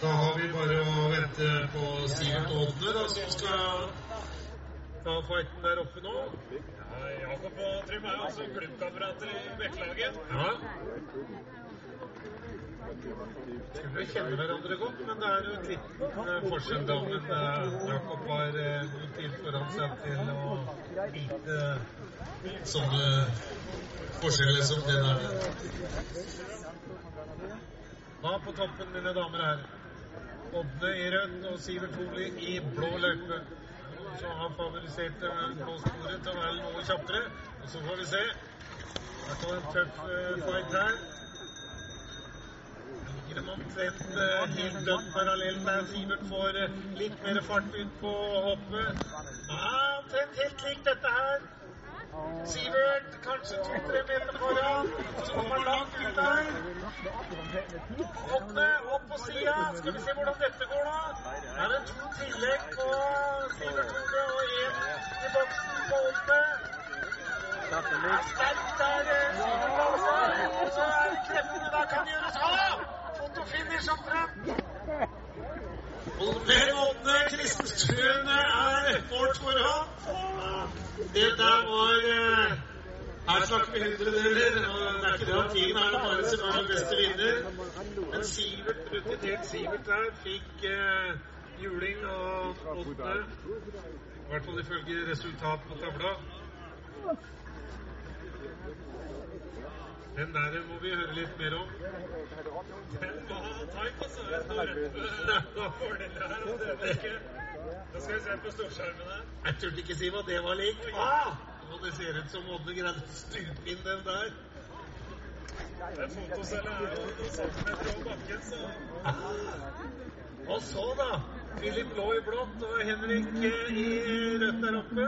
da har vi bare å vente på Sivert Ådne, da, som skal ta fighten der oppe nå. Ja, Jakob og Trym er altså klubbkamerater i Bekkelaget. Ja. Skulle kjenne hverandre godt, men det er jo et liten eh, forskjell da. Men eh, Jakob eh, god tid foran seg til å vite sånne forskjeller som det der. Da på toppen, mine damer og herrer. Odne i rødt og Sivert Holi i blå løype. Så han favoriserte på sporet til å være noe kjappere. Og så får vi se. Det er en tøff eh, fight her ligger de omtrent eh, helt dødt parallelt der. Sivert får eh, litt mer fart ut på hoppet. Ja, omtrent helt likt dette her. Sivert kanskje to-tre meter foran. Så kommer langt ut der. Åtte opp på sida. Skal vi se hvordan dette går. Her er det to tillegg på Sivert Hode og én i boksen på Åtte. sterkt der. eh, Og så er det kreftene der kan gjøres av. Fotofinish omtrent. Og med åpne Kristenstuen er målt for ham. Det der var Her snakker vi hundredeler, og det er ikke det at tiden er det bare som er den beste vinner. Men Sivert, rutinert Sivert der, fikk eh, juling og åtte. I hvert fall ifølge resultat på tavla. Den der må vi høre litt mer om. Den var tight, altså. Det var fordeler her, er, og det jeg ikke. Da skal vi se på storskjermene. Jeg turte ikke si hva det var lik. Ah! Og det ser ut som Oddne greide å stupe inn den der. Fotocella er jo noen centimeter bakken, så Og så, da. Philip lå i blått og Henrik eh, i rødt der oppe.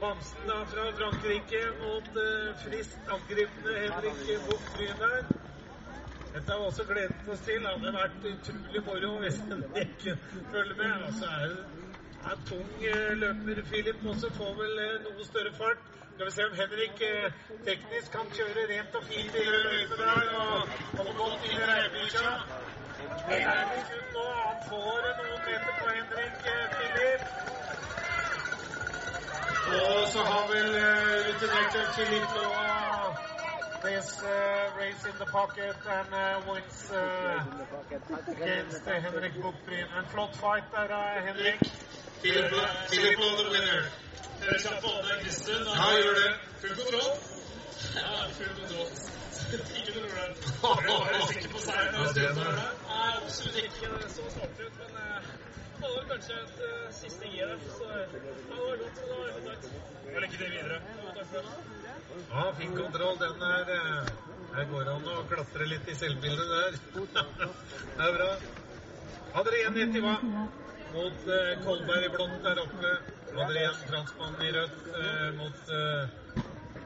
Bamsen da fra Frankrike mot frist friskt angripende Henrik Buch-Bryn der. Dette har også gledet oss til. Det hadde vært utrolig moro hvis Henrik følger med. Og så er det er tung eh, løper Philip også, får vel eh, noe større fart. Skal vi se om Henrik eh, teknisk kan kjøre rent og fint i løypa der og komme godt inn i kun nå. Han får noen meter på Henrik Philip. Og så har vel rutinerte Philip nå this uh, race in the pocket and uh, wins uh, against Henrik Buchbryn. En flott fight der Henrik. Philip, Philip the winner. Dere Kristin. Ja, gjør det. Full kontroll? Ja, full kontroll. Ikke noe problem. Dere var sikre på seieren? Er. Nei, absolutt ikke. Det så svart ut, men uh, det var kanskje et uh, siste gir der. Så ja, det var godt. Det var lykke til videre. Ja, fin kontroll. Den er eh, Her går det an å klatre litt i selvbildet der. det er bra. Ha dere igjen, Etiva mot eh, Kolberg i blått der oppe. Adrian franskmann i rødt eh, mot eh,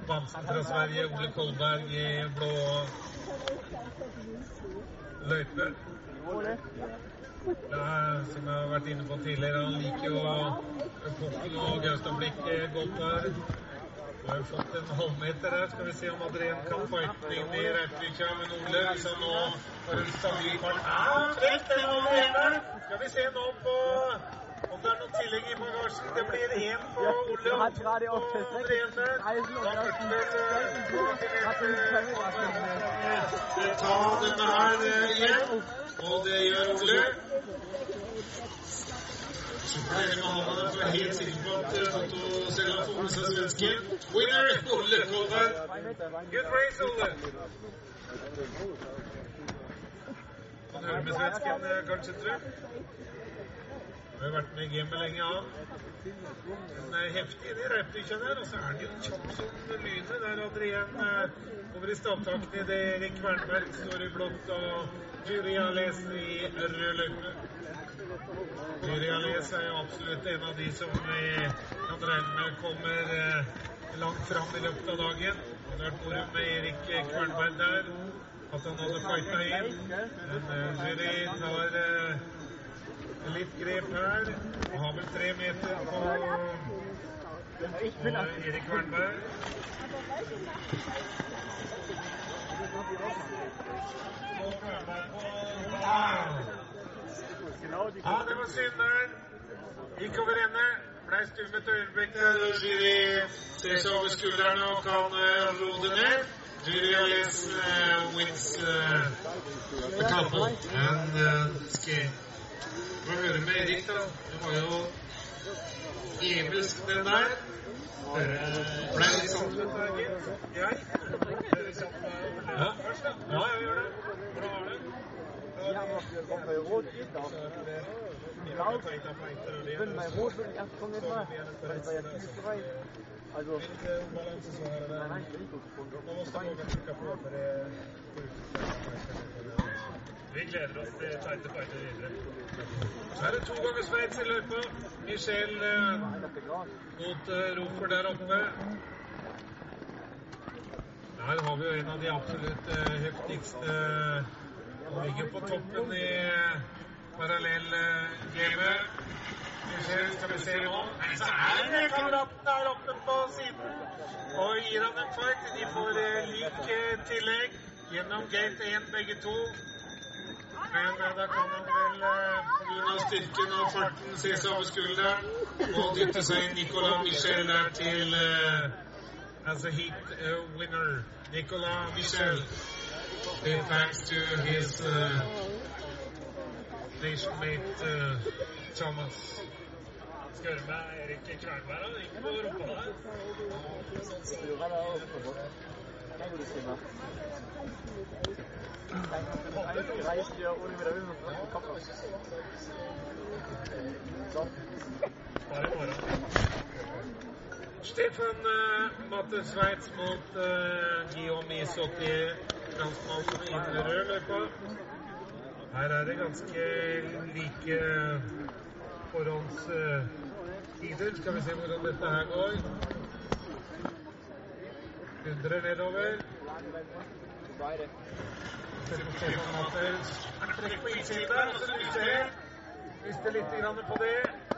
Bamsen fra Sverige. Ole Kolberg i blå løype. Ja, som jeg har vært inne på tidligere, han liker jo Pukken og Gaustablikk godt der. Har jo fått en halvmeter her. Skal vi se om Adrien kan fighte inn i Reipvikja Men Ole. Han nå får en stabil fart Ja, trekk allerede! Skal vi se nå på om det er noen tillegg i bagasjen. Det blir én på Ole og to på Adrien der. Da ta denne her igjen. Og det gjør Ole. Supplerer med hånda for å være helt sikker på at Fotocella får med seg svensken. Winner, Ole Kolberg. Good race, Ole. Han hører med svensken, eh, kanskje, tror jeg. Har vært med i gamet lenge, han. Den er heftig inni reipdykkja der, og så er han jo kjapp som lynet. Der Adrian eh, over i stavtakten idet Erik Wernberg står i blått og Juri leser i rød løype. Juri Ales er jo absolutt en av de som vi kan regne med kommer eh, langt fram i løpet av dagen. Han har vært med Erik Kvernberg der, at han hadde fighta inn. Men Jury Juri tar eh, litt grep her. Og har vel tre meter på, på Erik Kvernberg. Ja, det var synderen. Gikk over ende. Blei stum et øyeblikk. Jury ser seg over skuldrene og kan uh, ro det ned. Jury Alice uh, wins uh, the. And uh, skal vi høre med Erik, da. Det var jo djevelsk, den der. Ble litt sånn? Ja, ja vi gjør det. Ja, aber ob bei Rot geht auch. Blau, wenn bei Rot würde ich erst kommen jetzt mal, weil es war ja ziemlich zu weit. Also, nein, ich will nicht. Så er det to ganger Sveits i løypa. Michel mot Rofer der oppe. Der har vi jo en av de absolutt eh, heftigste Han ligger på toppen i eh, parallellgamet. Michel, skal vi se nå. Nei, så er kameraten der oppe på siden og gir han en fight. De får eh, lik eh, tillegg gjennom gate 1 begge to. Men eh, da kan han vel eh, pga. styrken og farten se seg over skulderen og dytte seg Nicolas Michel der til uh, a heat uh, winner. Nicolas Michel. Big thanks to his uh, nation mate uh, Thomas. Skal høre med Erik Kvernberg, han gikk på rumpa der. Styrer det oppe på. Kan du si meg? Reis gjør Oliver Aune på kappa. Sånn. Bare i morgen. Stefan uh, Matte Sveits mot uh, Guillaume Ishockey, franskmannen i den røde løypa. Her er det ganske like forhåndstider. Skal vi se hvordan dette her går. Dundrer nedover. Stefan Mattes trekk på innsiden og så lyser Mister litt på det.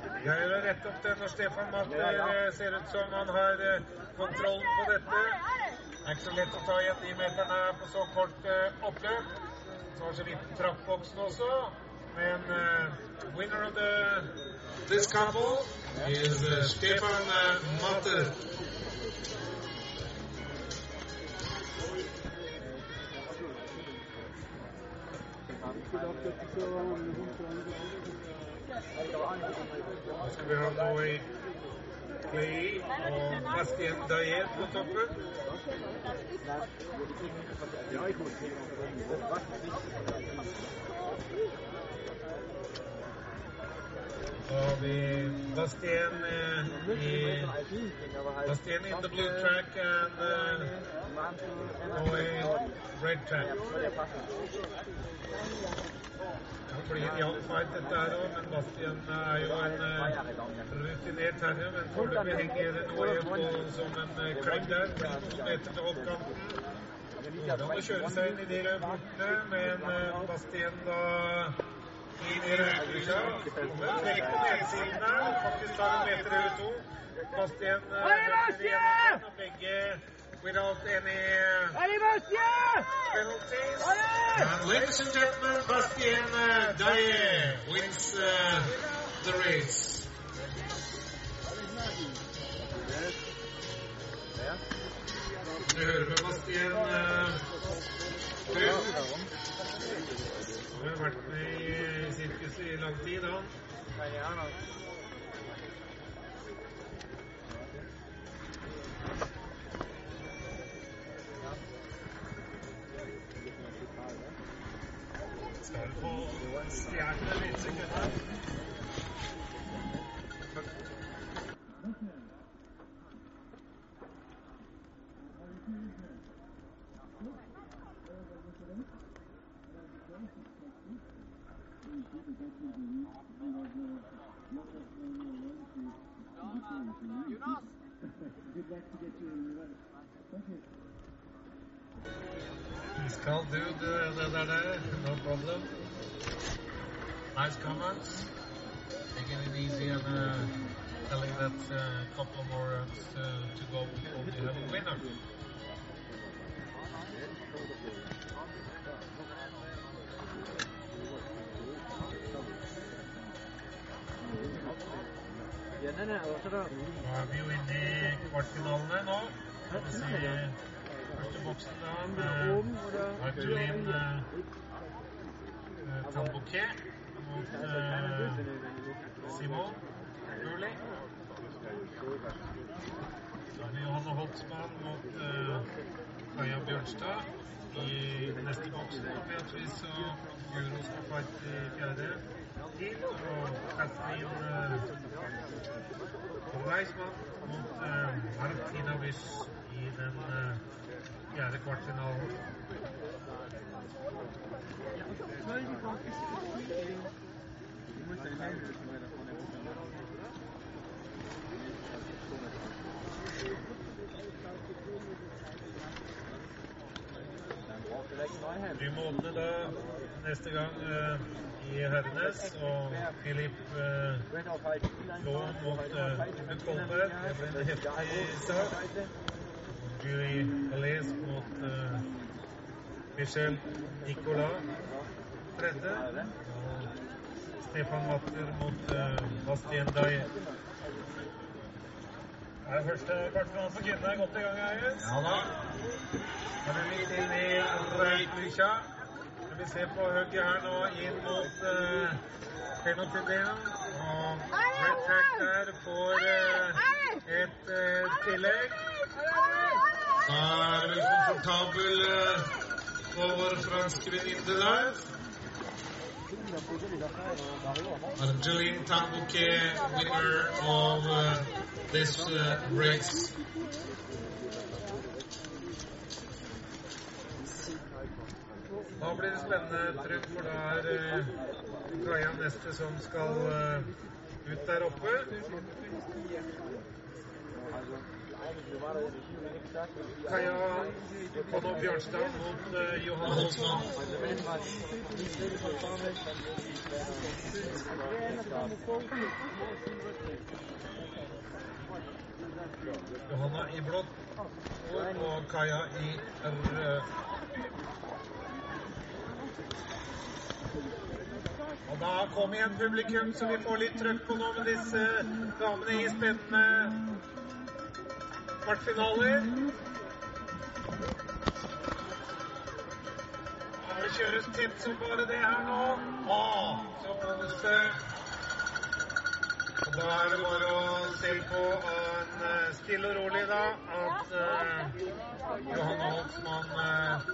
Jeg gjør rett opp det når Stefan Matter eh, ser ut som han har eh, kontrollen på dette. Det er ikke så lett å ta igjen de meterne her på så kort eh, oppløp. Så har så vidt trappboksen også. Men uh, winner of the, this couple is uh, Stefan Matter. Skal vi ha noe i Clay og Bastien Dayer på toppen. Så har vi Bastien eh, i Bastien in the blue track and uh, Noe red track. Det blir en jevn fight dette her òg, men Bastien er jo en uh, rutinert herre. Men foreløpig henger på som en uh, klipp der, to meter til hoppkanten. Hvordan å kjøre seg inn i de røde portene, men uh, Bastien da i. Kommer vekk på nedsiden faktisk tar en meter eller to. Bastien uh, løper igjennom og begge without any uh, penalties. Ladies and gentlemen, Bastien uh, Daye wins uh, the race. Du hører med Bastien uh. Har vært med sirkuset i lang tid, han. Skal vi få stjerne litt sekunder? Dude, uh, det der der. No problem. Nice comments. Taking it easy and uh, telling that a uh, couple more runs to, to go before we have a winner. Nå er vi jo inne i kvartfinalene nå. Skal vi se første boksen da med Artelin uh, Tambouquet mot uh, Simon Gurli. Så er det Johanne Holtzmann mot uh, Kaja Bjørnstad i neste boksen. Og Beatrice og Guro skal fighte i fjerde. Og Katrin uh, Reismann mot uh, Wish i den uh, fjerde kvartfinalen. Vi måneder da neste gang uh, i Hernes, Og Filip eh, lå mot eh, Kolberg. Det ble en heftig sak. Julie Valais mot uh, Michel Nicolas tredje. Og Stefan Matter mot uh, Bastien Daye. Er første kvartfinale for kvinnene godt i gang, Eies? Ja da. Er vi litt inn i Reitmykja. Vi ser på hugget her nå inn mot uh, Penalty-delen. Og Red Track der får uh, et uh, tillegg. Er vi vel komfortabel uh, for vår franske venninne der. Argeline Tambouquet, winner of uh, this uh, race. Da blir det spennende, Trygg, for det er uh, Kaja neste som skal uh, ut der oppe. Kaja Konno Bjørnstad mot uh, Johan. Johanna i blått og Kaja i rød. Og da kom igjen publikum, så vi får litt trøkk på nå med disse damene i spennende kvartfinaler. Det kjøres tett som bare det her nå. Å, så kose. Og da er det bare å se på en eh, stille og rolig, da, at uh, Johan Holtzmann uh,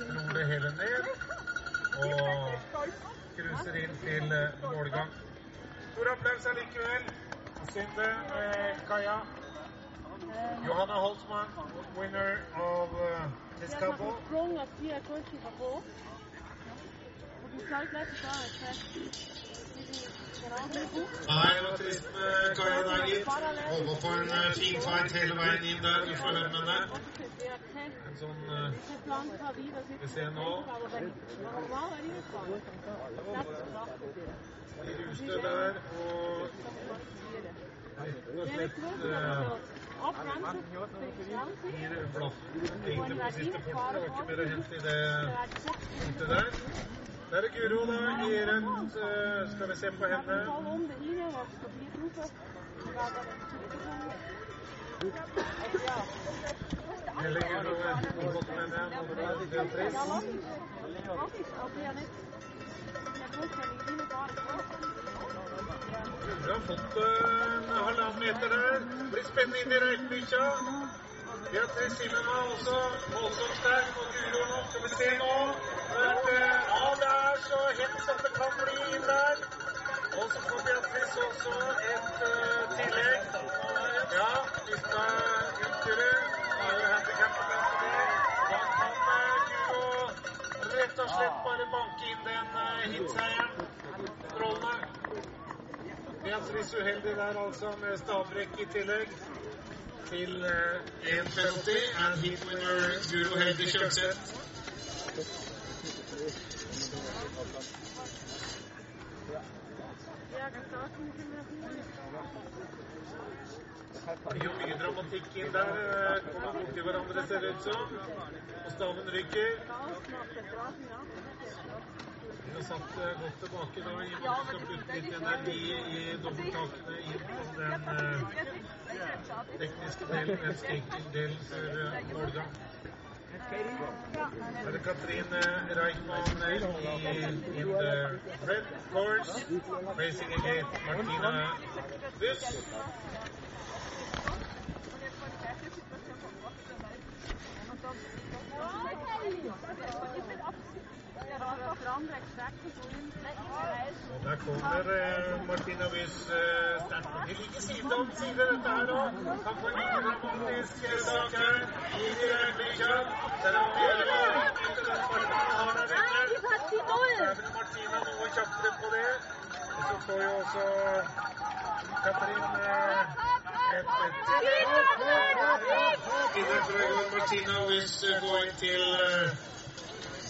roer det hele ned og cruiser inn til uh, målgang. Stor applaus allikevel. Synd det, Kaja. Johanna Holtzmann, winner of uh, at Nei, Kaja der, gitt. Håpa på en uh, fin fight hele veien inn der. Vi får høre med henne. En sånn uh, Vi ser nå. Litt ustø der, og rett og slett uh, gir blaff egentlig på siste. Det var ikke mer å hente i det punktet der. Der er Guro da, i rødt. Uh, skal vi se på henne. Hele Guro har fått med Beatrice. Guro har fått uh, en halvannen meter der. Blir spennende inn i Røykmykja. Beatrice Silva også voldsomt sterk. Og Guro nå, skal vi se nå. At, ja, det er så hett som det kan bli inn der. Og så får Beatrice også et uh, tillegg. Ja, vi skal utgjøre. Da er jo handikappet der for det. Da kan uh, Guro rett og slett bare banke inn den uh, hitseieren. Strålende. Beatrice uheldig der altså, med stavbrekk i tillegg til uh, 1,50. And hit winner Guro Heldig Kjølseth. Det er jo mye dramatikk inn der. Kommer borti hverandre, ser det ut som. Og staven ryker. Har satt godt tilbake da, Vi og med skal putte litt energi i dobbelttakene inn på den eh, tekniske delen, en skating-delen før eh, målgang. Er det Katrine Reichmann i in the red course, racing against Martina Buss. Og der kommer eh, Martina Wies eh, sterkt. De ligger side om side, dette her òg. Kan få en liten dramatisk eh, sak her. Inn i Røykmykja. Selv om vi er ikke den farten vi har der er vel Martina noe kjappere på det. Og så får jo også Katrin eh, et tillegg. Videre tror jeg Martina Wyss går til eh,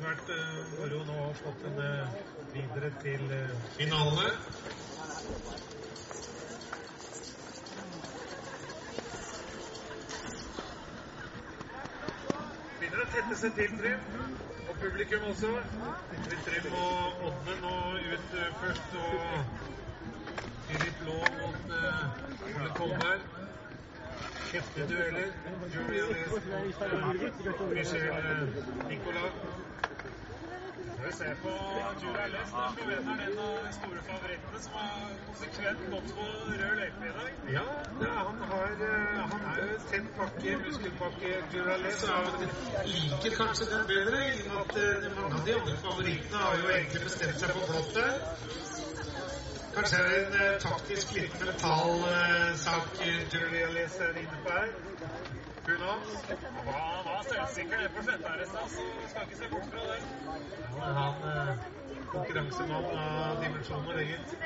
Det har vært moro nå å fått henne videre til uh, finalene. Begynner å tette seg til, Trym. Og publikum også. Trym og Odne nå ut uh, først, og Filip Lå mot uh, Ole Kolberg. Heftige dueller. Julia Les mot Michel Nicolas. Vi ser på Julia Les, da er Slovenieren en av de store favorittene som har konsekvent gått på rød løype i dag. Ja, ja han, har, eh, han er jo tett pakke, muskelpakke, Durales. Og han liker kanskje den bedre. i og med at eh, Mange av de andre favorittene har jo egentlig bestemt seg på der. Kanskje er det en eh, taktisk litt mental eh, sak Durales er inne på her. Knows? Han var selvsikker nede på sletta her i stad, så skal ikke se bort fra det. Ja, men han eh, konkurransemann av dimensjoner, egentlig.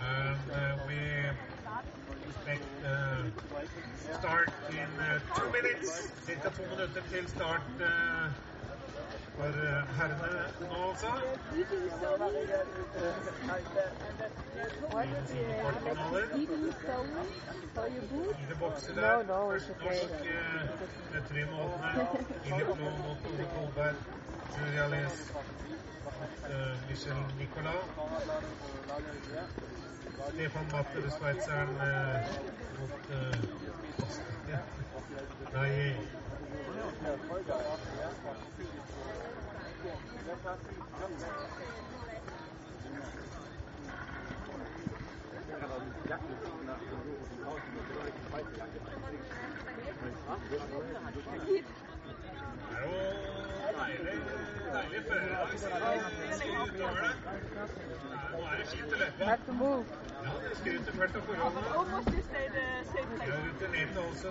And uh, we expect uh, start in Cirka to minutter til start uh, for uh, herrene nå, også. Fire bokser der. Først norsk uh, med Trym Aadne. Filip Lå mot Ole Kolberg. Les mot Michel Nicolas. Stefan Matter, sveitseren, eh, mot eh, Nei Det er jo deilig, deilig førerdag, så to move. Ja, det skryter fælt av forholdene. Også.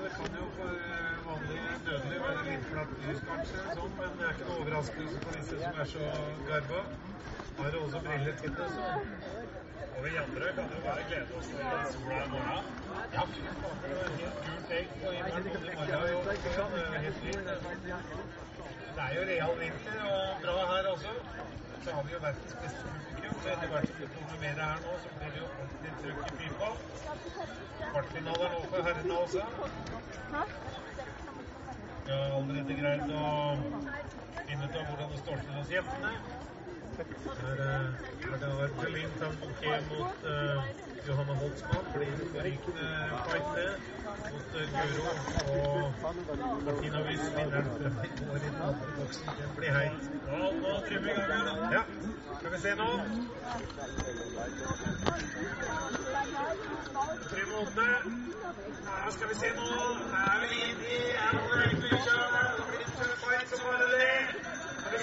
Det kan jo for vanlige dødelige være litt flatt lys, kanskje, sånn, men det er ikke noe overraskelse for disse som er så garba. Har også briller til det, så Og vi andre kan jo bare glede oss til sola i morgen. Ja, fy faen. Helt gult egg på himmelen både i morgen helt fint. Det er jo real vinter og bra her også. Så har vi jo verdens beste. Så etter hvert som kommer mer her nå, så blir det jo ordentlig trøkk i pipa. Kvartfinaler nå for herrene også. Vi har allerede greid å finne ut av hvordan det står til hos jentene. Her eh, er det Argelin Tambouquet mot uh, Johanna Holtzmann. Blir en forrykende fight. Mot Guro og Martina Wyss, vinneren fra i går i boksen. Det blir heit. Ja, nå trimmer vi i gang da. Ja, skal vi se nå. Trym Odne. Ja, skal vi se nå. Er vi inne i Er det noen øyeblikk? Det blir en tøff fight som bare det. Og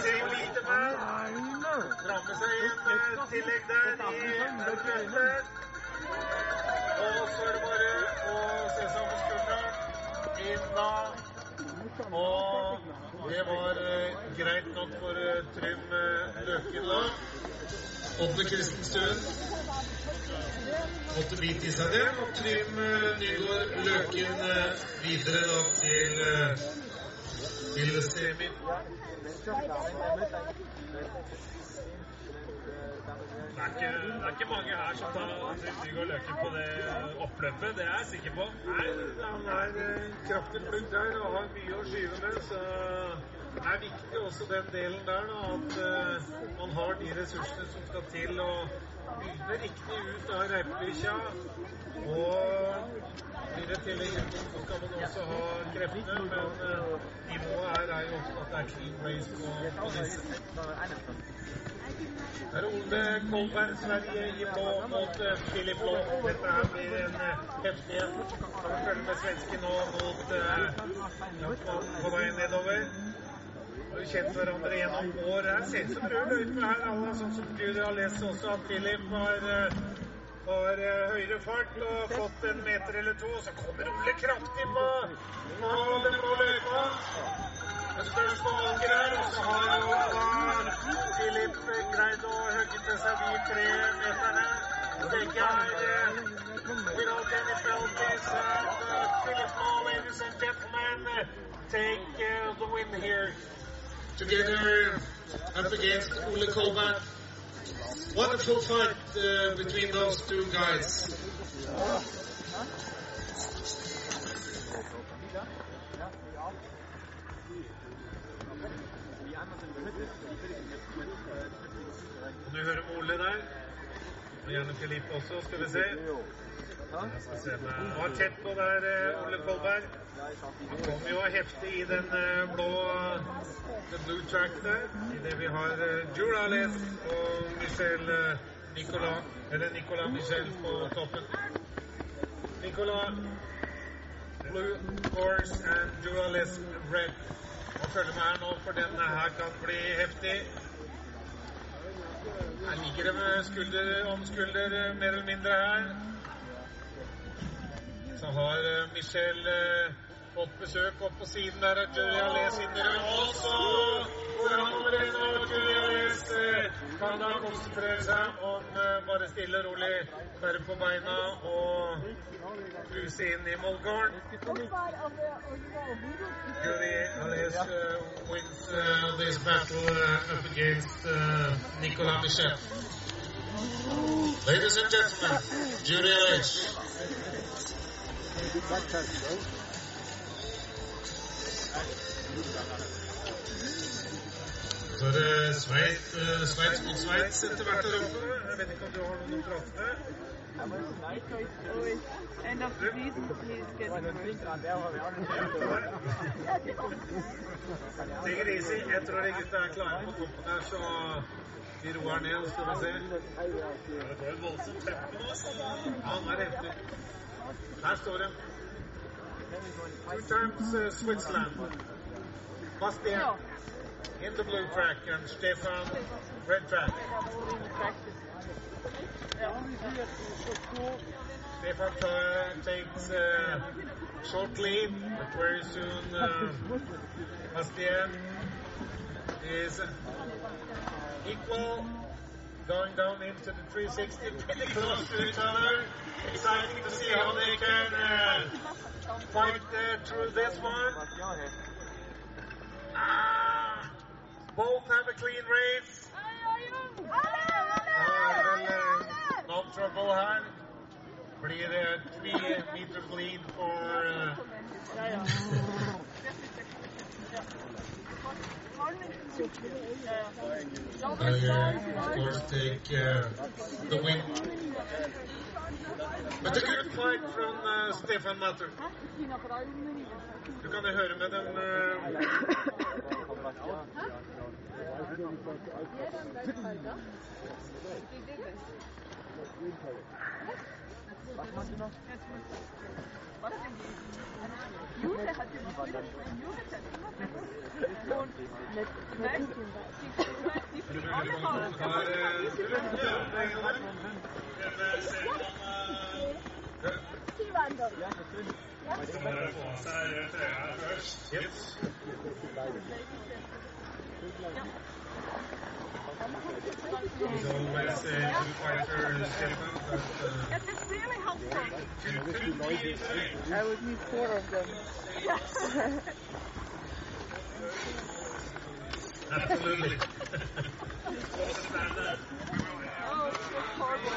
det bare å eh, greit nok for eh, Trym eh, Løken da. Ådne Kristenstuen måtte bite i seg det. Og Trym eh, Nygaard Løken eh, videre da til, eh, til semi. Det er, ikke, mange her som tar Trym og Løken på det oppløpet, det er jeg sikker på. Nei, han er eh, kraftig flink der og har mye å skyve med, så Det er viktig også den delen der, da, at eh, man har de ressursene som skal til å begynne riktig ut av reipelykkja. Og blir det tillegg så skal man også ha kreftene, men eh, nivået her er jo også at det er clean race på, disse. Det er Ole Kolberg, Sverige i blå mot eh, Filip Blå. Dette her blir en eh, heftig en. Kan følge med svensken nå mot uh, på vei nedover. Kjent hverandre gjennom år. Her ser ut som rød løype her, alle, sånn som du har lest også, at Filip har uh, har uh, høyere fart og fått en meter eller to. Så kommer Ole kraftig på, på den blå løypa. Det spørs på valget her, og så har da Filip greid å til seg de tre meterne. Begge er without any penalties. And uh, Philip Law, ladies and take uh, the win here. Together up against Ole Kolberg. Wonderful fight uh, between those two guys. Du hører Ole der? Og gjerne Filip også, skal vi se. Var tett på der, eh, Ole Kolberg. Han kom jo heftig i den eh, blå the blue track der, idet vi har uh, Jurales og Michel Nicolas, eller Nicolas Michel på toppen. Nicolas blue horse and Jurales red. Og følg med her nå, for denne her kan bli heftig. Her ligger det med skulder om skulder, mer eller mindre her. Så har uh, Michel uh, fått besøk opp på siden der av Julia Les innere. Og så går han over en og Julia Les uh, kan da konsentrere seg om bare stille og rolig være på beina og cruise inn i målgården. Julia Les wins this battle up against Nicolas Michel. Ladies and gentlemen, Julia Les. Så er det Sveits, uh, Sveits mot Sveits etter hvert der oppe. Jeg vet ikke om du har noen å prate med? End of the season, he's getting Take it easy. Jeg tror de gutta er klare på toppen her, så vi roer ned, skal vi se. Det går et voldsomt tempo nå. Han er heftig. Her står de. Two times uh, Switzerland. Bastien in the blue track and Stefan red track. Stefan uh, takes uh, short lead, but very soon uh, Bastien is equal, going down into the 360, pretty close to each other. Exciting to see how they can uh, fight uh, through this one. Ah, both have a clean race. Ah, no trouble her. Blir det three meters lead for uh, of course, take uh, the win. But a good fight from uh, Stefan Matter. Du kan høre med dem uh, Was machst du noch? Was denn die Jule hat immer früher, Jule hat immer früher. Und die fliegt alle raus. Da muss ich mal diese Die wandern. Ja, natürlich. Jetzt. Ja. He's always uh, two fighter Stefan, but uh, it's really helpful. I would need four of them. absolutely. Oh, it's horrible.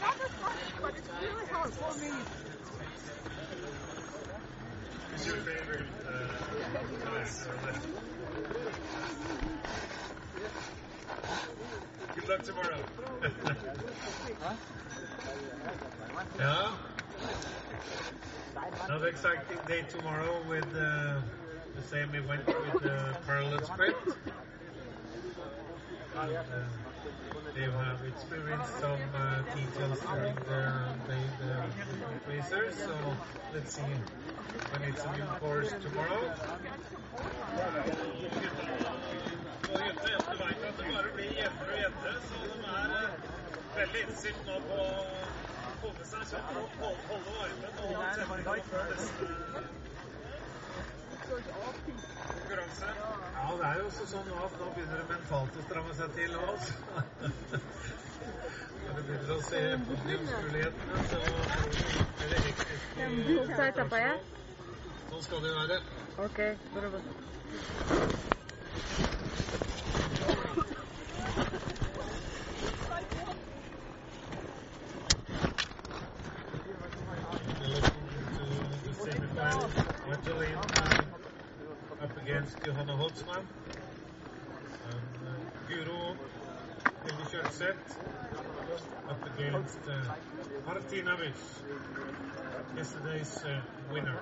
Not as much, but it's Who's your favorite uh, class or left? Good luck tomorrow. yeah. Another exciting day tomorrow with uh, the same event with the parallel sprint. And, uh, they have experienced some uh, details during the, the, the racers, so let's see when need some new course tomorrow. Veldig innstilt på å komme seg sånn og holde, varmen og i før konkurranse. Ja, det er jo også sånn at nå begynner det mentalt å stramme seg til nå, så er det hektisk. i- Sa etapa ja? Sånn skal det være. Ok, bra. the semi-final. Magdalene uh, up against Johanna Holtzmann. And uh, Guro Hilde Kjølseth up against uh, Martina Wiss, yesterday's uh, winner.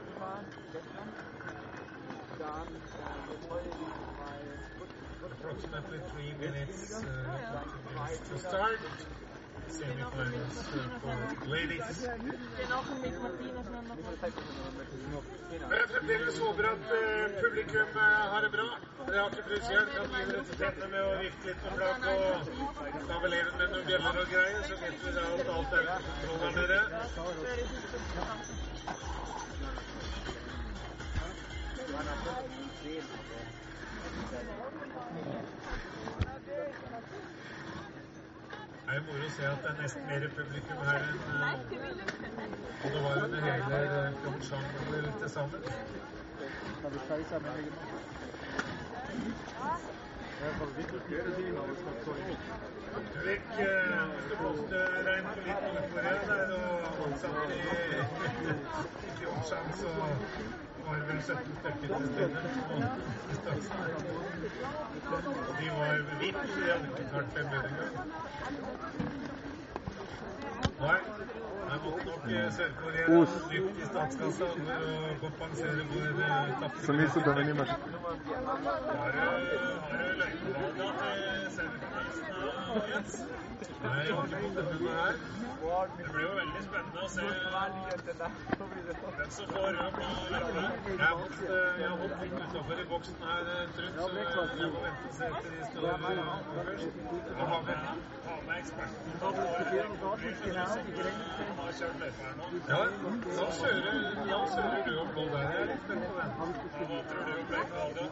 Approximately three minutes uh, to start. Uh, for fremdeles håper at eh, publikum eh, har det bra. Dere har ikke plutselig kan gi resultatene med å vifte litt med flagg og ta vel eleven med noen bjeller og greier, så vet vi da at alt er under kontroll her nede. Det er jo moro å se at det er nesten mer publikum her enn eh, og det var under hele eh, Pyeongchang til sammen. Ulrik, eh, hvis du blåste regn på litt Nord-Korea der og ansatt i Pyeongchang, så var det vel 17 stykker til stede. Og de var hvitt, de hadde ikke klart fem engang. Nei, jeg måtte nok eh, Sør-Korea dypt i statskassa for å kompensere for eh, tapte Som vi så denne i matchen. Har du har du løypevalga til semifinalisten, Jens? Nei, jeg har ikke fått det med meg her. Det blir jo veldig spennende å se hvem som får rød på løpet. Jeg har holdt, eh, jeg litt utafor i boksen her, eh, Truls, så jeg må vente og se til de står eh, øverst. Jeg har med, har med eksperten på som har kjørt løypa her nå. Ja, da kjører, da kjører du og Blå der. Jeg er litt spent på den. Hva tror du ble valget?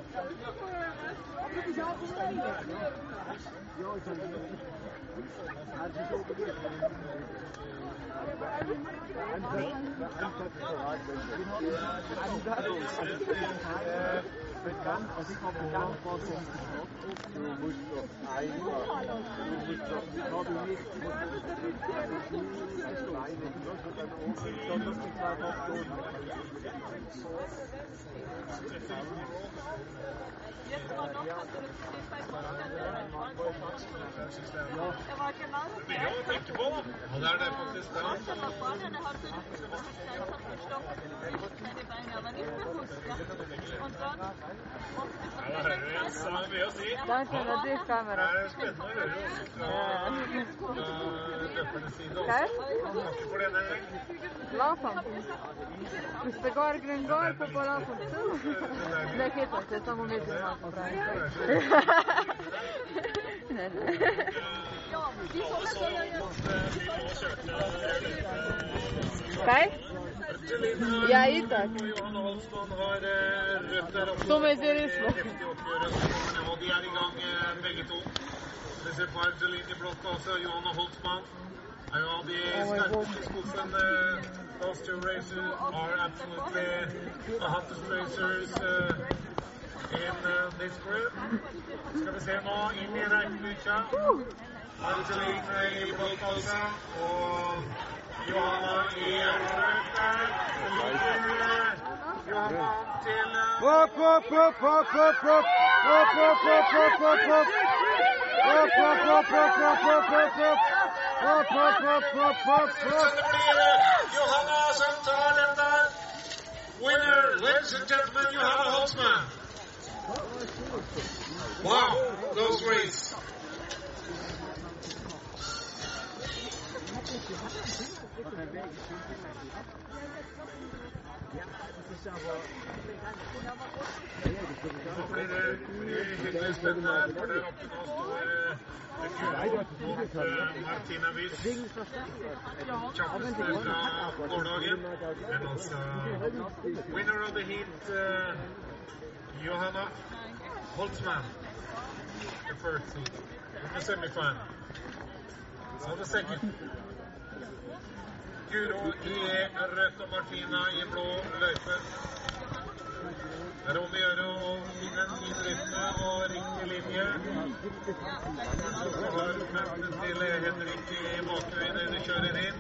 Bekannt, was ich aber bekannt war vom Du musst doch einfach, du musst doch, ja, du nicht, du musst das Kleine, du musst dann oben, sondern die zwei Faktoren. Jetzt war noch was, oder du stehst bei Det var det det. Det det det er dyrt kamera. Det er spennende å høre fra, løpernes side også. For gang. Lapan. Hvis det Det det Hei? Ja, i tak. Johan Holsmann har eh, rødt der oppe. Som jeg ser i Oslo. De er i gang eh, begge to. Vi ser på Argelin i blått også. Johanna Holtzmann er jo av de sterkeste skuffene skuffen. eh, Those two racers are absolutely the hottest racers uh, in uh, this group. Skal vi se nå inn i regnbykkja. Argelin i blått også. Og Johanna i rødt der. Så ligger eh, Johanna an til eh, Opp, opp, opp, opp, opp, opp! Opp, opp, opp, opp, opp, opp! Opp, opp, opp, opp, opp, opp, opp, opp! Opp, opp, opp, opp, opp, Så opp! det blir eh, Johanna som tar den der. Winner, ladies and gentlemen, Johanna Holtzmann. Wow, close race. Nå blir det hyggelig spennende, for der oppe nå står eh, Guro mot eh, Martina Witt. Kjappeste fra gårsdagen. Men altså winner of the heat, eh, Johanna Holtzmann. The first heat. In the semifinal. So the second. Guro i rødt og Martina i blå løype. Det er om å gjøre å finne en fin rytme og riktig linje. Så har møtet til Henrik i bakgrunnen når de kjører inn.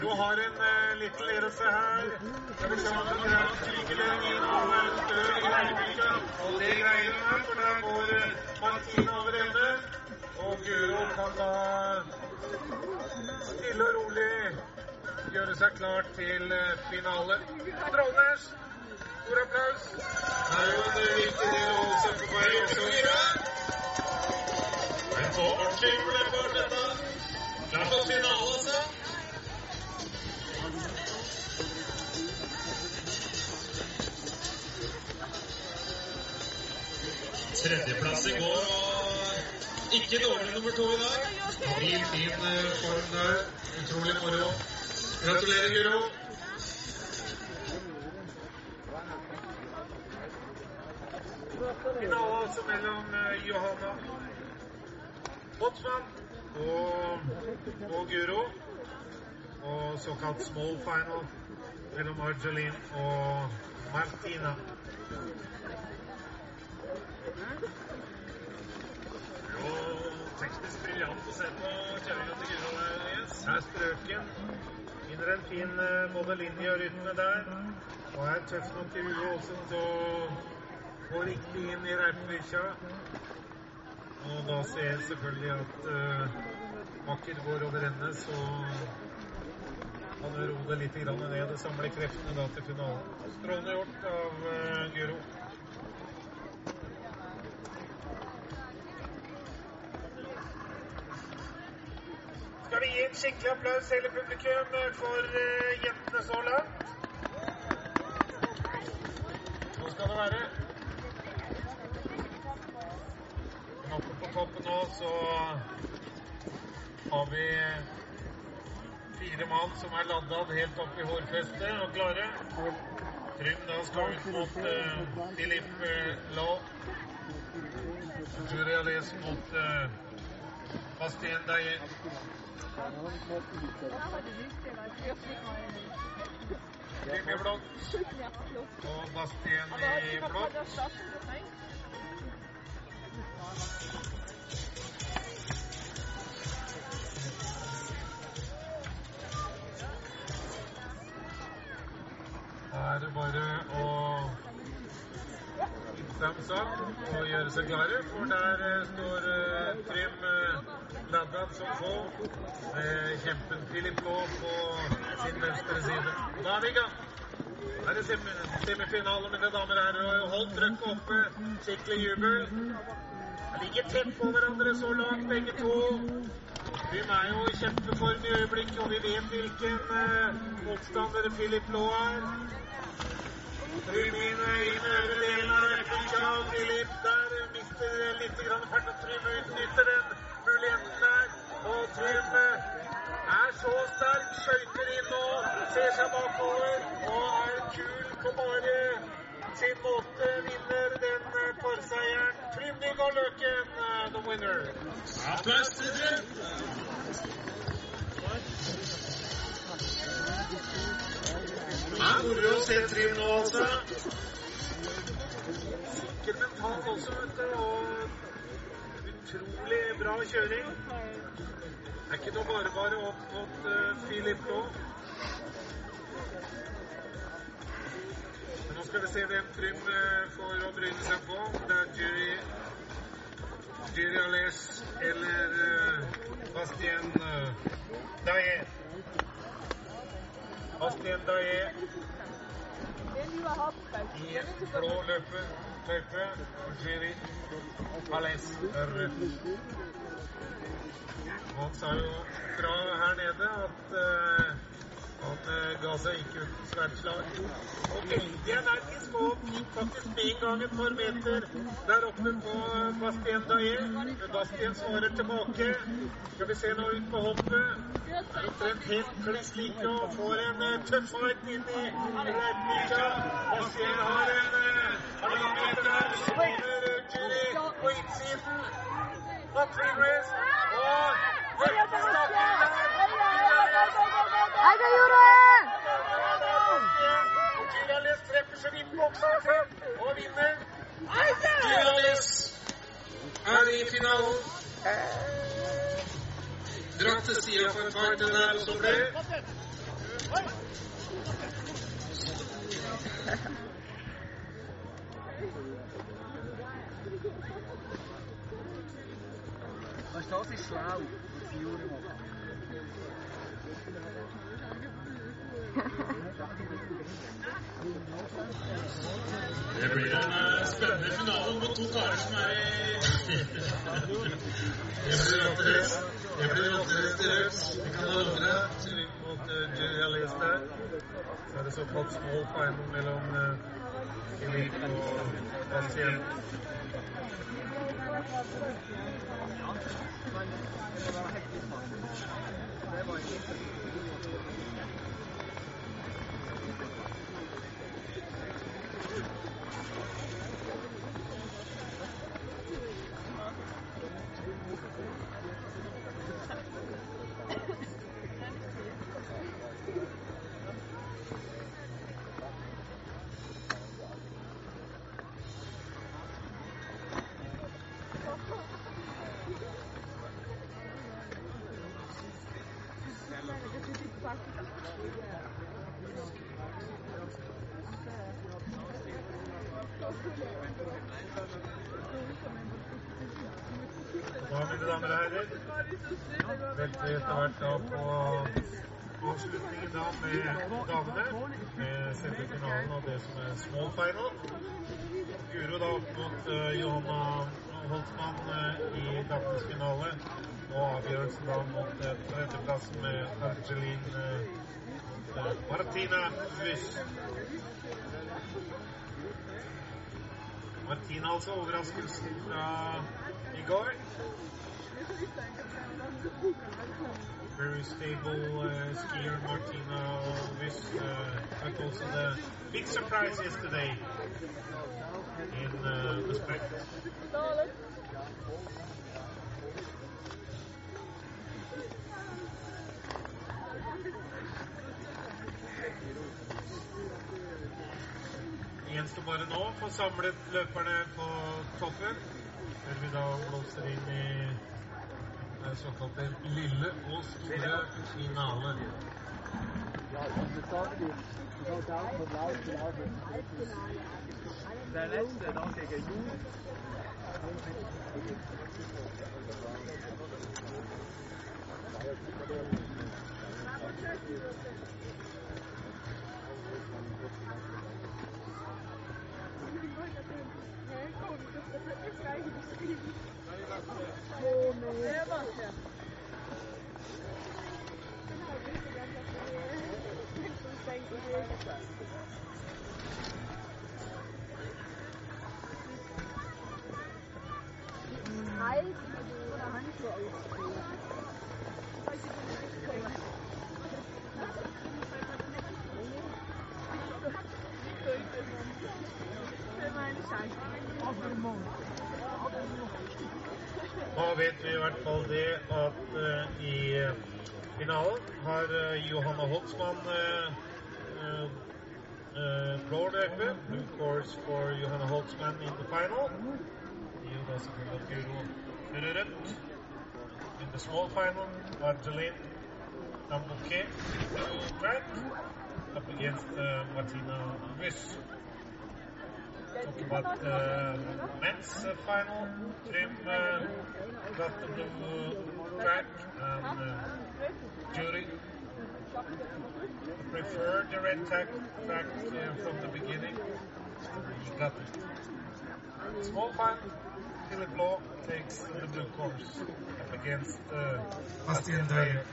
Du har en uh, liten ledelse her. Skal vi se om hun greier å stryke den inn og stø i leirbytta. Og det greier her, for da går Martin over ende. Og Guro kan da stille og rolig gjøre seg klar til eh, finale. Trollnes, stor applaus. Det er jo en viktig del å holde seg på vei også. Men så ordentlig for for. Tredjeplass i går og ikke dårlig nummer to i dag. Fin, fin eh, form der. Utrolig moro. Gratulerer, Guro. Finale altså mellom eh, Johanna Botsmann og, og Guro. Og såkalt small final mellom Argelin og Martina. Jo, teknisk briljant å se på kjøringa til Guro der, Yes. Her er strøken. Finner en fin eh, både linje og rytme der. Og er tøff nok i huet også til å gå riktig inn i reipbikkja. Og da ser jeg selvfølgelig at uh, Akker går over ende, så kan du roe det litt grann ned og samle kreftene da til finalen. Strålende gjort av uh, Guro. Skal vi gi en skikkelig applaus hele publikum for uh, jentene så langt? Nå skal det være. Men oppe på toppen nå så har vi fire mann som er ladda helt opp i hårfestet og klare. Trym da skal ut mot uh, Philip uh, Law. Julia Les mot uh, Bastien Daye. Trym i blått og Bastien i blått. Er det bare å thumbs up og gjøre seg klare, for der eh, står eh, Trym uh, ladda som få med kjempen Philip Law på sin venstre side. Da er vi i gang. Her er det semifinale, mine damer og herrer. Holdt trøkket oppe. Skikkelig jubel. De ligger tett på hverandre så langt, begge to. De er jo i kjempeform i øyeblikket, og vi vet hvilken uh, motstander Philip Law er. Trym inn i øvre delen av rekkekja. Philip der mister litt grann fart, og Trym utnytter den muligheten der. Og Trym er så sterk, skøyter inn og ser seg bakover. Og er kul på bare sin måte. Vinner den parseieren. Trym og Løken, the winner. Applaus til Trym. Det er moro å se Trym nå, altså. Sikker mentalt også, vet du. Og utrolig bra kjøring. Det er ikke noe bare bare opp mot Filip Philip nå. Nå skal vi se hvem Trym uh, får å bryne seg på. Det er Jerry, Jerry Aless eller uh, Bastien uh, Daye. Bastien Daye i blå løpe, løpe og Jerry Alès rødt. Han sa jo fra her nede at han ga seg ikke uten svært slag. Og veldig energisk gikk faktisk med gang et par meter der oppe på Bastien. Men Bastien svarer tilbake. Skal vi se nå ut på hoppet. Er omtrent helt kliss like og får en uh, tøff fight inn i løypemykja. Bastien har en halvannen meter, over Julie på innsiden. Og Og vinner. Gilales er i finalen. Dratt til sida for en fight, den er som seg. Det blir en eh, spennende finale mot to karer som er i Det blir råtterest. Det blir råtterest til Røks. Vi kan ha det. Kjøring mot uh, Jerry Alice der. Så er det såkalt small final mellom uh, Elite og Pasient. Nå, mine damer og herrer, velter etter hvert da på avslutningen da med damene. Med selve finalen og det som er small final. Guro da opp mot uh, Johanna Holtzmann uh, i damenes finale. Og avgjørelsen da mot tredjeplass med Angeline uh, Martina Wyss. Martina altså, overraskelsen fra i går. Very stable uh, skier Martina Wyss, uh, also the big surprise yesterday in uh, the spec. Gjenstår bare nå å få samlet løperne på toppen, før vi da blåser inn i det såkalte lille og store finale. Jord. Da finalen har eh, Johanna Holtzmann uh, floor løpe. Blue course for Johanna Holtzmann in the final. Jo da selvfølgelig at Guro kjører rødt. Men the small final, Argeline Tambouquet track up against uh, Martina Wish. Talk about the men's uh, final. Trim uh, got the blue track and uh, Jury preferred the red track, track uh, from the beginning. Got it. Small final. Philip Law takes the blue course against uh, Bastien Dreyer.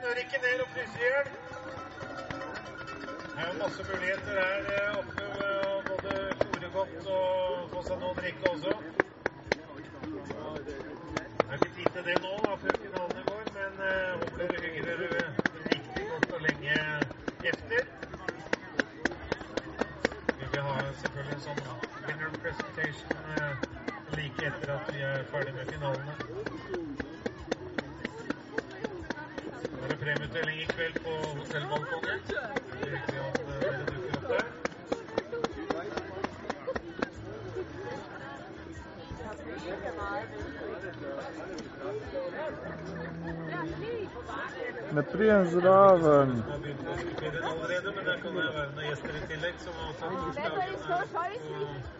Snør ikke ned og fryser i hjel. Det er jo masse muligheter her eh, oppe både fôre godt og få seg noe å drikke også. Det er ikke tid til det nå, da, før finalen går, men eh, håper dere hygger dere riktig godt og lenge efter. Vi vil ha selvfølgelig en sånn winner presentation eh, like etter at vi er ferdig med finalene. Så er det premieutdeling i kveld på hotellbalkongen. Det er hyggelig at eh, dere dukker opp der. Med allerede, men der kan det være noen gjester i tillegg som har tatt torsdagen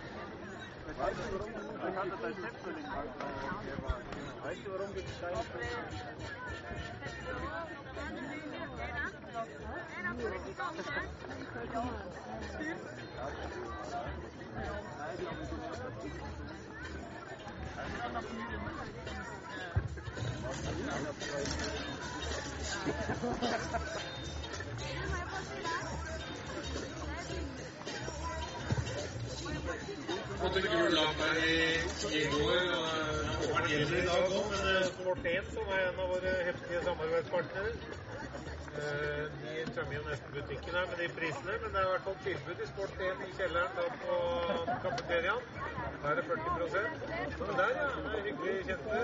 Weißt du, warum gibt es keine Måtte gul lag her i, går. og Håvard gjelder i dag òg, men eh, Sport 1, som er en av våre heftige samarbeidspartnere, eh, de tømmer jo nesten butikken her med de prisene, men det er i hvert fall tilbud i Sport 1 i kjelleren da på kafeteriaen. Der er det 40 Men der, ja. Det er hyggelig kjente.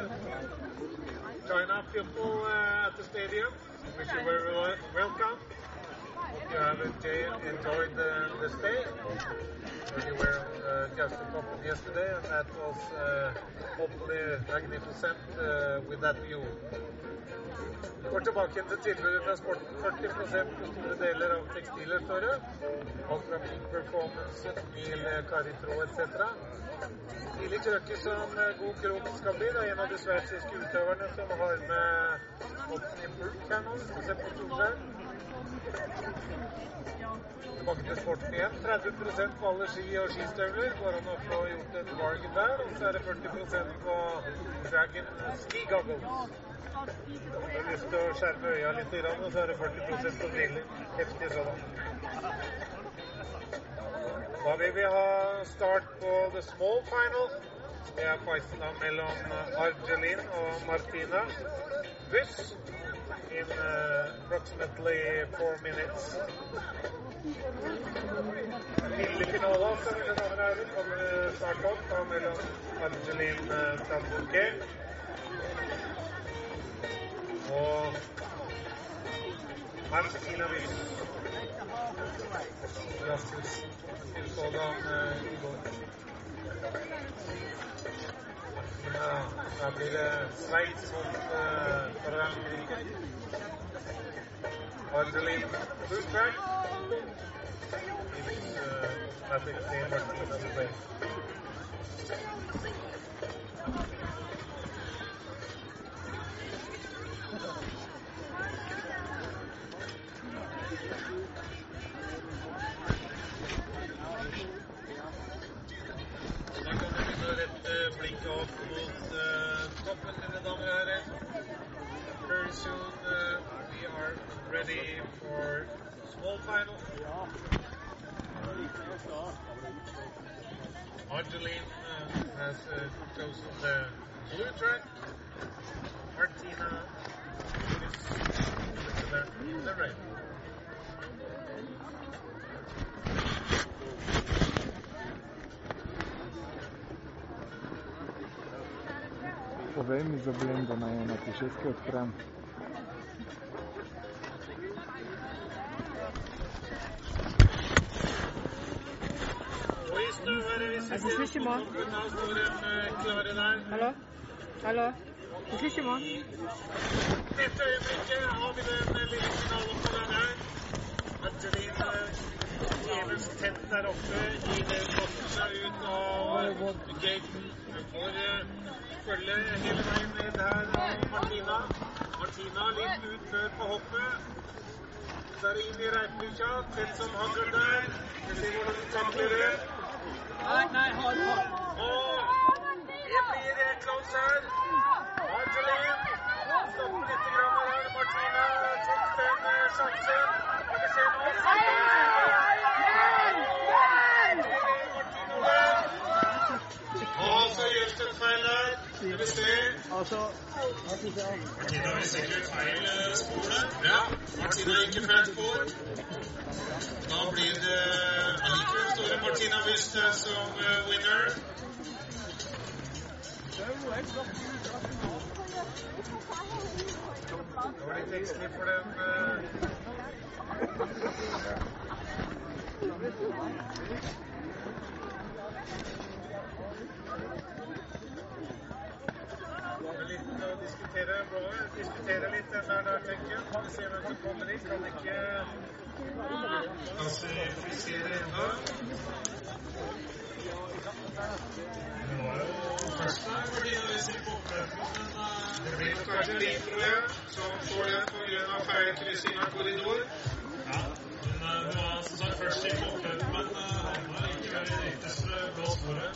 China people at the stadium. Wish you very wel- welcome. Hope you have enjoyed, the, the stay. We were uh, just a couple yesterday, and that was uh, hopefully magnificent uh, with that view. Går tilbake til tilbudet fra sporten. 40 på store deler av tekstiler, står det. Alt fra peak performance, Mil, Caritro etc. Stilig krøkke som eh, God Krok skal bli. Det er en av de sveitsiske utøverne som har med Otten i bulk her nå. Skal se på. Til sporten igjen. 30 på alle ski og skistøvler. Går an å få gjort et valg der. Og så er det 40 på Dragon ski goggles. Har lyst til å skjerme øya litt, og så er det 40 på briller. Heftig sådan. Da vil vi ha start på the small final. Det er fighten mellom Argelin og Martina Buss in uh, approximately four minutes. Lille finale, altså, mine damer og herrer, kommer snart opp da mellom Argelin uh, Tambouquet og Martina Buss. Grattis til sådan uh, i går. Ja, da blir det Sveits mot uh, Frankrike. Argelin Bulltrack. It's uh, nothing to say much for small final. Angeline uh, has uh, chosen the blue track. Martina is the, the red. Povej mi zablem, da naj na tišetke odprem. A ikke man. Hallo? Hallo? Jeg syns ikke man. Dette øyeblikket har vi den lille finalen på den her. Angeline djevelsk tent der oppe i det seg ut av gaten. Hun får eh, følge hele veien ned her av Martina. Martina litt ut før på hoppet. Er det inn i reiplukkja. Tett som hagl der. Vi ser hvordan de takler det. Nei, tok den eh, sjansen. Skal vi se nå. Og så gjøres det et feil her. Skal vi se. Martina vil sikkert feil. Ja, Martina gikk i feil spor. Da blir det allikevel store Martina Wyste som winner. Det var litt engstelig for den eh, Det er litt å diskutere, bra, diskutere litt den der, der tenker Kan Vi ser hvem som kommer inn. Kan ikke klassifisere ennå. Det var jo først der, fordi vi ser på oppløpet, men eh, det blir nok kanskje litt, tror som får den på grunn av feil kryssing av korridor. Ja, men uh, hun var som sagt først i oppløpet, men uh, havna likevel i det ytterste blå sporet.